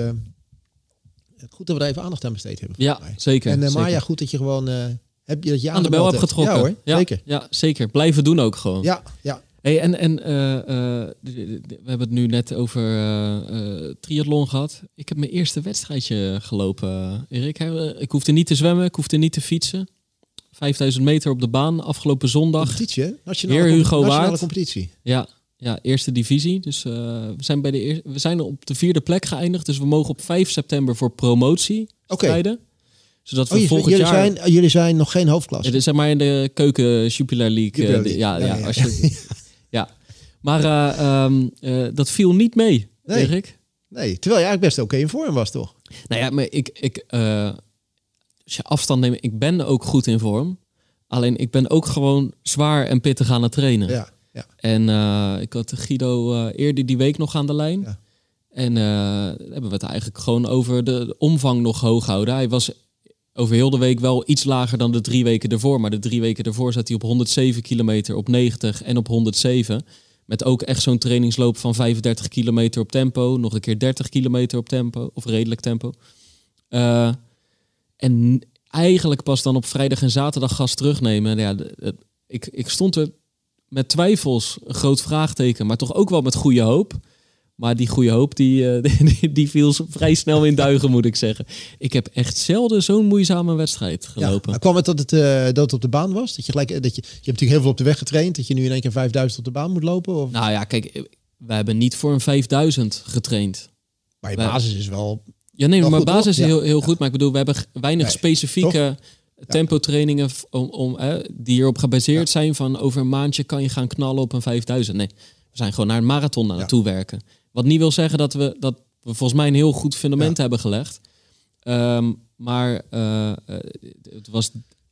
goed dat we er even aandacht aan besteed hebben. Ja, zeker. En Maya, goed dat je gewoon heb je dat je aan, de bel hebt getrokken. Ja, hoor, ja, zeker. Ja, zeker. Blijven doen ook gewoon. Ja, ja. Hey, en en we hebben het nu net over triathlon gehad. Ik heb mijn eerste wedstrijdje gelopen, Erik. Ik hoefde niet te zwemmen, ik hoefde niet te fietsen. 5000 meter op de baan afgelopen zondag. Competitie, hè? Nationale, Heer Hugo nationale Waard. competitie. Ja, ja, eerste divisie. Dus uh, we, zijn bij de eer, we zijn op de vierde plek geëindigd. Dus we mogen op 5 september voor promotie okay. strijden. Zodat we oh, volgend jullie jaar... Zijn, jullie zijn nog geen hoofdklasse? Ja, zeg maar in de keuken Jupiler League. Jupiler League. ja, ja, Ja, ja. Als je, ja. Maar uh, um, dat viel niet mee, Nee. Erik. Nee, terwijl je eigenlijk best oké in vorm was, toch? Nou ja, maar ik... ik als je afstand neemt, ik ben ook goed in vorm. Alleen ik ben ook gewoon zwaar en pittig aan het trainen. Ja, ja. En uh, ik had Guido uh, eerder die week nog aan de lijn. Ja. En uh, hebben we het eigenlijk gewoon over de, de, omvang nog hoog houden. Hij was over heel de week wel iets lager dan de drie weken ervoor. Maar de drie weken ervoor zat hij op 107 kilometer, op 90 en op 107. Met ook echt zo'n trainingsloop van 35 kilometer op tempo. Nog een keer 30 kilometer op tempo, of redelijk tempo. Uh, en eigenlijk pas dan op vrijdag en zaterdag gas terugnemen. Ja, ik, ik stond er met twijfels, een groot vraagteken, maar toch ook wel met goede hoop. Maar die goede hoop, die, uh, die, die, viel vrij snel in duigen, moet ik zeggen. Ik heb echt zelden zo'n moeizame wedstrijd gelopen. Ja, kwam het dat het, uh, dat het op de baan was? Dat je, gelijk, dat je, je hebt natuurlijk heel veel op de weg getraind. Dat je nu in één keer 5000 op de baan moet lopen? Of? Nou ja, kijk, we hebben niet voor een 5000 getraind. Maar je Wij- basis is wel... Ja, nee, Wel maar goed, basis is heel, Ja. heel goed. Maar ik bedoel, we hebben weinig Nee, specifieke tempotrainingen f- om, om, die hierop gebaseerd zijn van over een maandje kan je gaan knallen op een 5000. Nee, we zijn gewoon naar een marathon naartoe werken. Wat niet wil zeggen dat we, dat we volgens mij een heel goed fundament hebben gelegd. Ehm, maar eh, eh, het was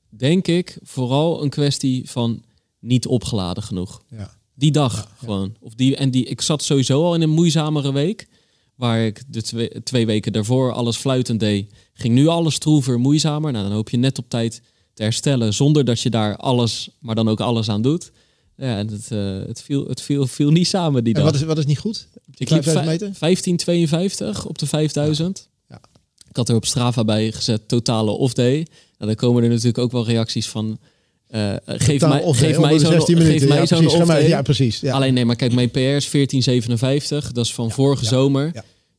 denk ik vooral een kwestie van niet opgeladen genoeg. Ja. Die dag gewoon. Of die, en die, ik zat sowieso al in een moeizamere week. Waar ik de twee, twee weken daarvoor alles fluitend deed. Ging nu alles stroever, moeizamer. Nou, dan hoop je net op tijd te herstellen. Zonder dat je daar alles, maar dan ook alles aan doet. Ja, en het, eh, het, viel, het viel, viel niet samen die En dag. wat is, wat is niet goed? ik liep 5000 vij- meter? 1552 op de 5000. Ja. Ik had er op Strava bij gezet totale off-day. Nou, dan komen er natuurlijk ook wel reacties van... eh, geef mij, off, geef mij zo'n 16 geef mij Ja, zo'n precies. Off-day. Ja, precies. Ja. Alleen nee, maar kijk, mijn PR is 1457. Dat is van vorige zomer.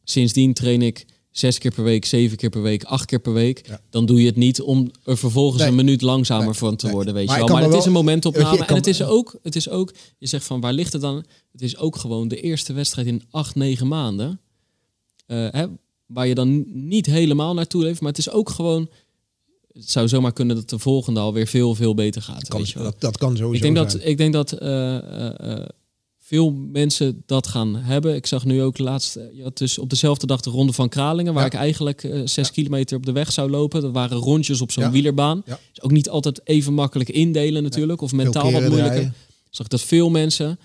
Sindsdien train ik zes keer per week, zeven keer per week, acht keer per week. Ja. Dan doe je het niet om er vervolgens Nee. een minuut langzamer Nee. van te Nee. worden, weet Maar je wel. Maar het is een momentopname. En het is, ook, het is ook, je zegt van waar ligt het dan? Het is ook gewoon de eerste wedstrijd in acht, negen maanden. Eh, hè, waar je dan niet helemaal naartoe leeft. Maar het is ook gewoon... Het zou zomaar kunnen dat de volgende alweer veel, veel beter gaat. Kan, weet je wel. dat, dat kan sowieso Ik denk dat, ik denk dat eh, eh, veel mensen dat gaan hebben. Ik zag nu ook laatst, eh, je had dus op dezelfde dag de ronde van Kralingen, waar Ja. ik eigenlijk eh, zes kilometer op de weg zou lopen. Dat waren rondjes op zo'n Ja. wielerbaan. Is ook niet altijd even makkelijk indelen natuurlijk, of mentaal wat moeilijker. draaien. Zag ik dat veel mensen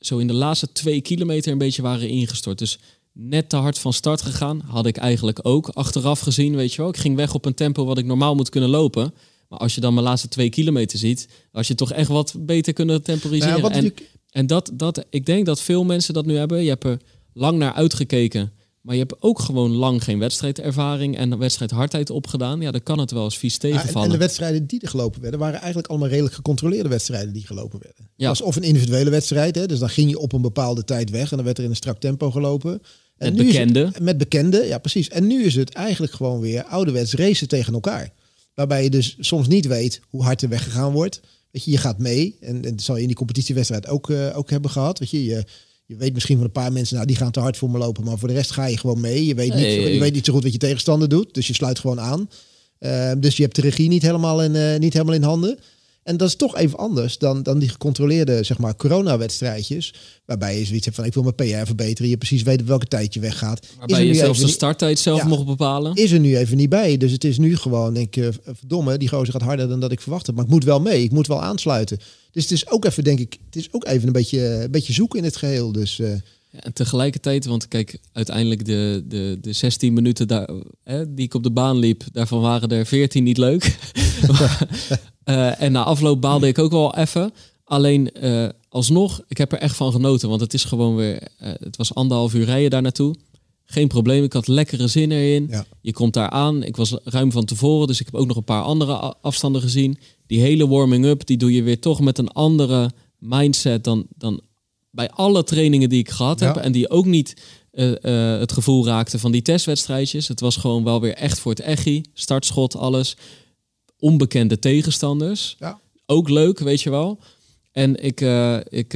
zo in de laatste twee kilometer een beetje waren ingestort. Dus net te hard van start gegaan, had ik eigenlijk ook achteraf gezien, weet je wel. Ik ging weg op een tempo wat ik normaal moet kunnen lopen. Maar als je dan mijn laatste twee kilometer ziet, als je toch echt wat beter kunnen temporiseren. Nou ja, wat en natuurlijk- en dat, dat, ik denk dat veel mensen dat nu hebben. Je hebt er lang naar uitgekeken, maar je hebt ook gewoon lang geen wedstrijdervaring en wedstrijdhardheid opgedaan. Ja, dan kan het wel eens vies Ja, en, tegenvallen. en de wedstrijden die er gelopen werden, waren eigenlijk allemaal redelijk gecontroleerde wedstrijden die gelopen werden. Het Ja. was of een individuele wedstrijd, hè, dus dan ging je op een bepaalde tijd weg en dan werd er in een strak tempo gelopen. En Met bekenden. met bekenden, ja precies. En nu is het eigenlijk gewoon weer ouderwets racen tegen elkaar. Waarbij je dus soms niet weet hoe hard er weggegaan wordt. Weet je, je gaat mee. En, en dat zal je in die competitiewedstrijd ook, eh, ook hebben gehad. Weet je, je, je weet misschien van een paar mensen, nou die gaan te hard voor me lopen. Maar voor de rest ga je gewoon mee. Je weet, niet, je weet niet zo goed wat je tegenstander doet. Dus je sluit gewoon aan. Eh, dus je hebt de regie niet helemaal in, eh, niet helemaal in handen. En dat is toch even anders dan, dan die gecontroleerde zeg maar, coronawedstrijdjes. Waarbij je zoiets hebt van ik wil mijn PR verbeteren. Je precies weet op welke tijd je weggaat. Is Waarbij je zelfs de starttijd zelf Ja. mocht bepalen. is er nu even niet bij. Dus het is nu gewoon, denk ik, eh, verdomme, die gozer gaat harder dan dat ik verwacht heb. Maar ik moet wel mee, ik moet wel aansluiten. Dus het is ook even, denk ik, het is ook even een beetje, een beetje zoeken in het geheel. Dus eh, Ja, en tegelijkertijd, want kijk, uiteindelijk de, de, de 16 minuten daar, hè, die ik op de baan liep, daarvan waren er 14 niet leuk. Eh, en na afloop baalde ik ook wel even. Alleen eh, alsnog, ik heb er echt van genoten, want het is gewoon weer, eh, het was anderhalf uur rijden daar naartoe. Geen probleem, ik had lekkere zin erin. Je komt daar aan. Ik was ruim van tevoren, dus ik heb ook nog een paar andere afstanden gezien. Die hele warming-up, die doe je weer toch met een andere mindset dan, dan bij alle trainingen die ik gehad heb. En die ook niet uh, uh, het gevoel raakte van die testwedstrijdjes. Het was gewoon wel weer echt voor het echi. Startschot, alles. Onbekende tegenstanders. Ja. Ook leuk, weet je wel. En ik, uh, ik,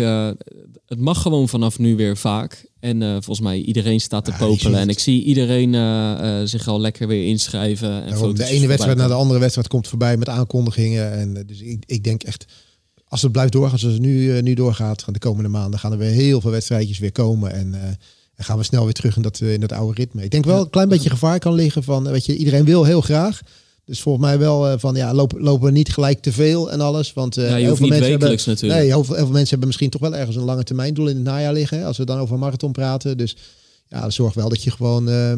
het mag gewoon vanaf nu weer vaak. En volgens mij iedereen staat te popelen. En ik zie iedereen zich al lekker weer inschrijven. En de ene wedstrijd naar de andere wedstrijd komt voorbij met aankondigingen. En dus ik, ik denk echt, als het blijft doorgaan zoals het nu, nu doorgaat, gaan de komende maanden gaan er weer heel veel wedstrijdjes weer komen. En dan gaan we snel weer terug in dat, in dat oude ritme. Ik denk wel een klein beetje gevaar kan liggen van, weet je, iedereen wil heel graag. Dus volgens mij wel van ja, lopen, lopen we niet gelijk te veel en alles. Want uh, ja, heel veel mensen hebben, natuurlijk. Nee, heel veel, heel veel mensen hebben misschien toch wel ergens een lange termijn doel in het najaar liggen. Als we dan over marathon praten. Dus ja, zorg wel dat je gewoon uh,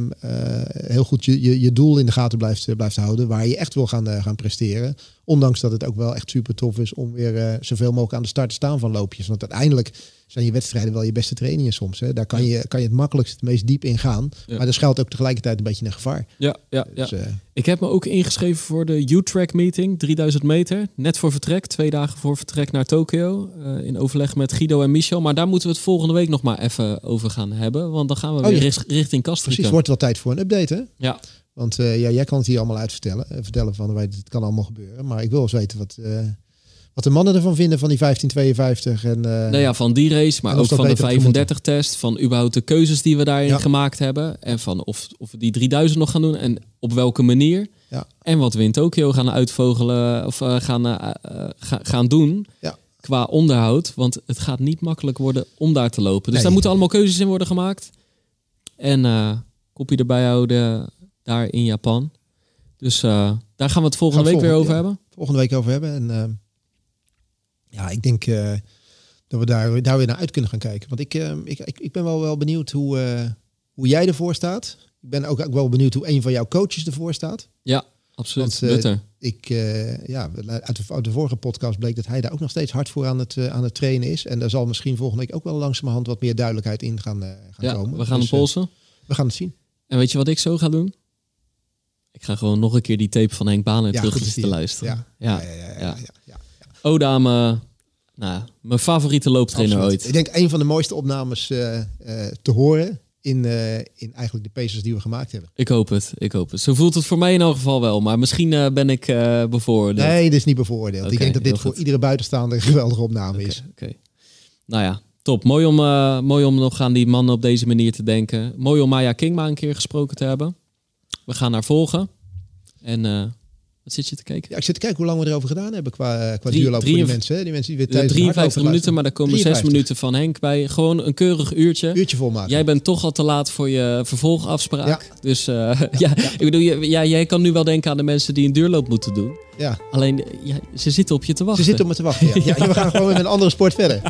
heel goed je, je, je, doel in de gaten blijft, blijft houden. Waar je echt wil gaan, gaan presteren. Ondanks dat het ook wel echt super tof is om weer zoveel mogelijk aan de start te staan van loopjes. Want uiteindelijk zijn je wedstrijden wel je beste trainingen soms. Hè? Daar kan je, kan je het makkelijkst het meest diep in gaan. Maar er schuilt ook tegelijkertijd een beetje een gevaar. Ja, ja, dus, ja. Uh, ik heb me ook ingeschreven voor de U-Track meeting, 3000 meter. Net voor vertrek, twee dagen voor vertrek naar Tokio. Uh, in overleg met Guido en Michel. Maar daar moeten we het volgende week nog maar even over gaan hebben. Want dan gaan we oh, weer ja. richting Kastrikum. Precies, wordt wel tijd voor een update hè? Ja. Want uh, ja, jij kan het hier allemaal uitvertellen. vertellen van, het kan allemaal gebeuren. Maar ik wil eens weten wat wat de mannen ervan vinden van die 1552. En, uh, nou ja, van die race, maar ook van de 35 test. Van überhaupt de keuzes die we daarin gemaakt hebben. En van of, of we die 3000 nog gaan doen en op welke manier. Ja. En wat we in Tokio gaan uitvogelen of uh, gaan, uh, gaan doen. Ja. Qua onderhoud. Want het gaat niet makkelijk worden om daar te lopen. Dus nee. daar moeten allemaal keuzes in worden gemaakt. En kopie erbij houden daar in Japan. Dus daar gaan we het volgende week weer over hebben. Volgende week over hebben. En ja, ik denk uh, dat we daar, daar weer naar uit kunnen gaan kijken. Want ik, uh, ik, ik, ik, ben wel, wel benieuwd hoe, uh, hoe jij ervoor staat. Ik ben ook, ook wel benieuwd hoe een van jouw coaches ervoor staat. Ja, absoluut. Want, ik, ja, uit de, uit de vorige podcast bleek dat hij daar ook nog steeds hard voor aan het, aan het trainen is. En daar zal misschien volgende week ook wel langzamerhand wat meer duidelijkheid in gaan, gaan ja, komen. We gaan dus, polsen. we gaan het zien. En weet je wat ik zo ga doen? Ik ga gewoon nog een keer die tape van Henk Baan ja, terug te luisteren. ja, ja, ja. ja, mijn, nou, mijn favoriete looptrainer ooit. Ik denk een van de mooiste opnames uh, uh, te horen in, uh, in eigenlijk de pacers die we gemaakt hebben. Ik hoop het, ik hoop het. Zo voelt het voor mij in elk geval wel, maar misschien ben ik bevooroordeeld. Nee, dit is niet bevooroordeeld. Okay, ik denk dat dit voor iedere buitenstaander een geweldige opname okay, is. Oké. Nou ja, top. Mooi om, mooi om nog aan die mannen op deze manier te denken. Mooi om Maya King maar een keer gesproken te hebben. We gaan haar volgen. En wat zit je te kijken? Ja, ik zit te kijken hoe lang we erover gedaan hebben qua, eh, qua Drie, duurloop voor die mensen. Hè? Die mensen die weer tijdens 53 minuten, maar daar komen 6 minuten van Henk bij. Gewoon een keurig uurtje. Uurtje volmaken. Jij bent toch al te laat voor je vervolgafspraak. Ja. Dus uh, ja, ja, ik bedoel, ja, jij kan nu wel denken aan de mensen die een duurloop moeten doen. Ja. Alleen, ze zitten op je te wachten. Ze zitten op me te wachten, ja. we gaan gewoon met een andere sport verder.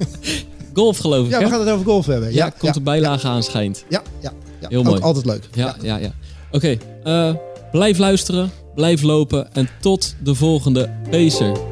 golf geloof ik, Ja, we gaan het over golf hebben. Ja, komt de bijlage aan schijnt. Ja, ja, ja. Heel mooi. Ook altijd leuk. Ja, ja, ja. Oké, uh, blijf luisteren blijf lopen en tot de volgende Pacer.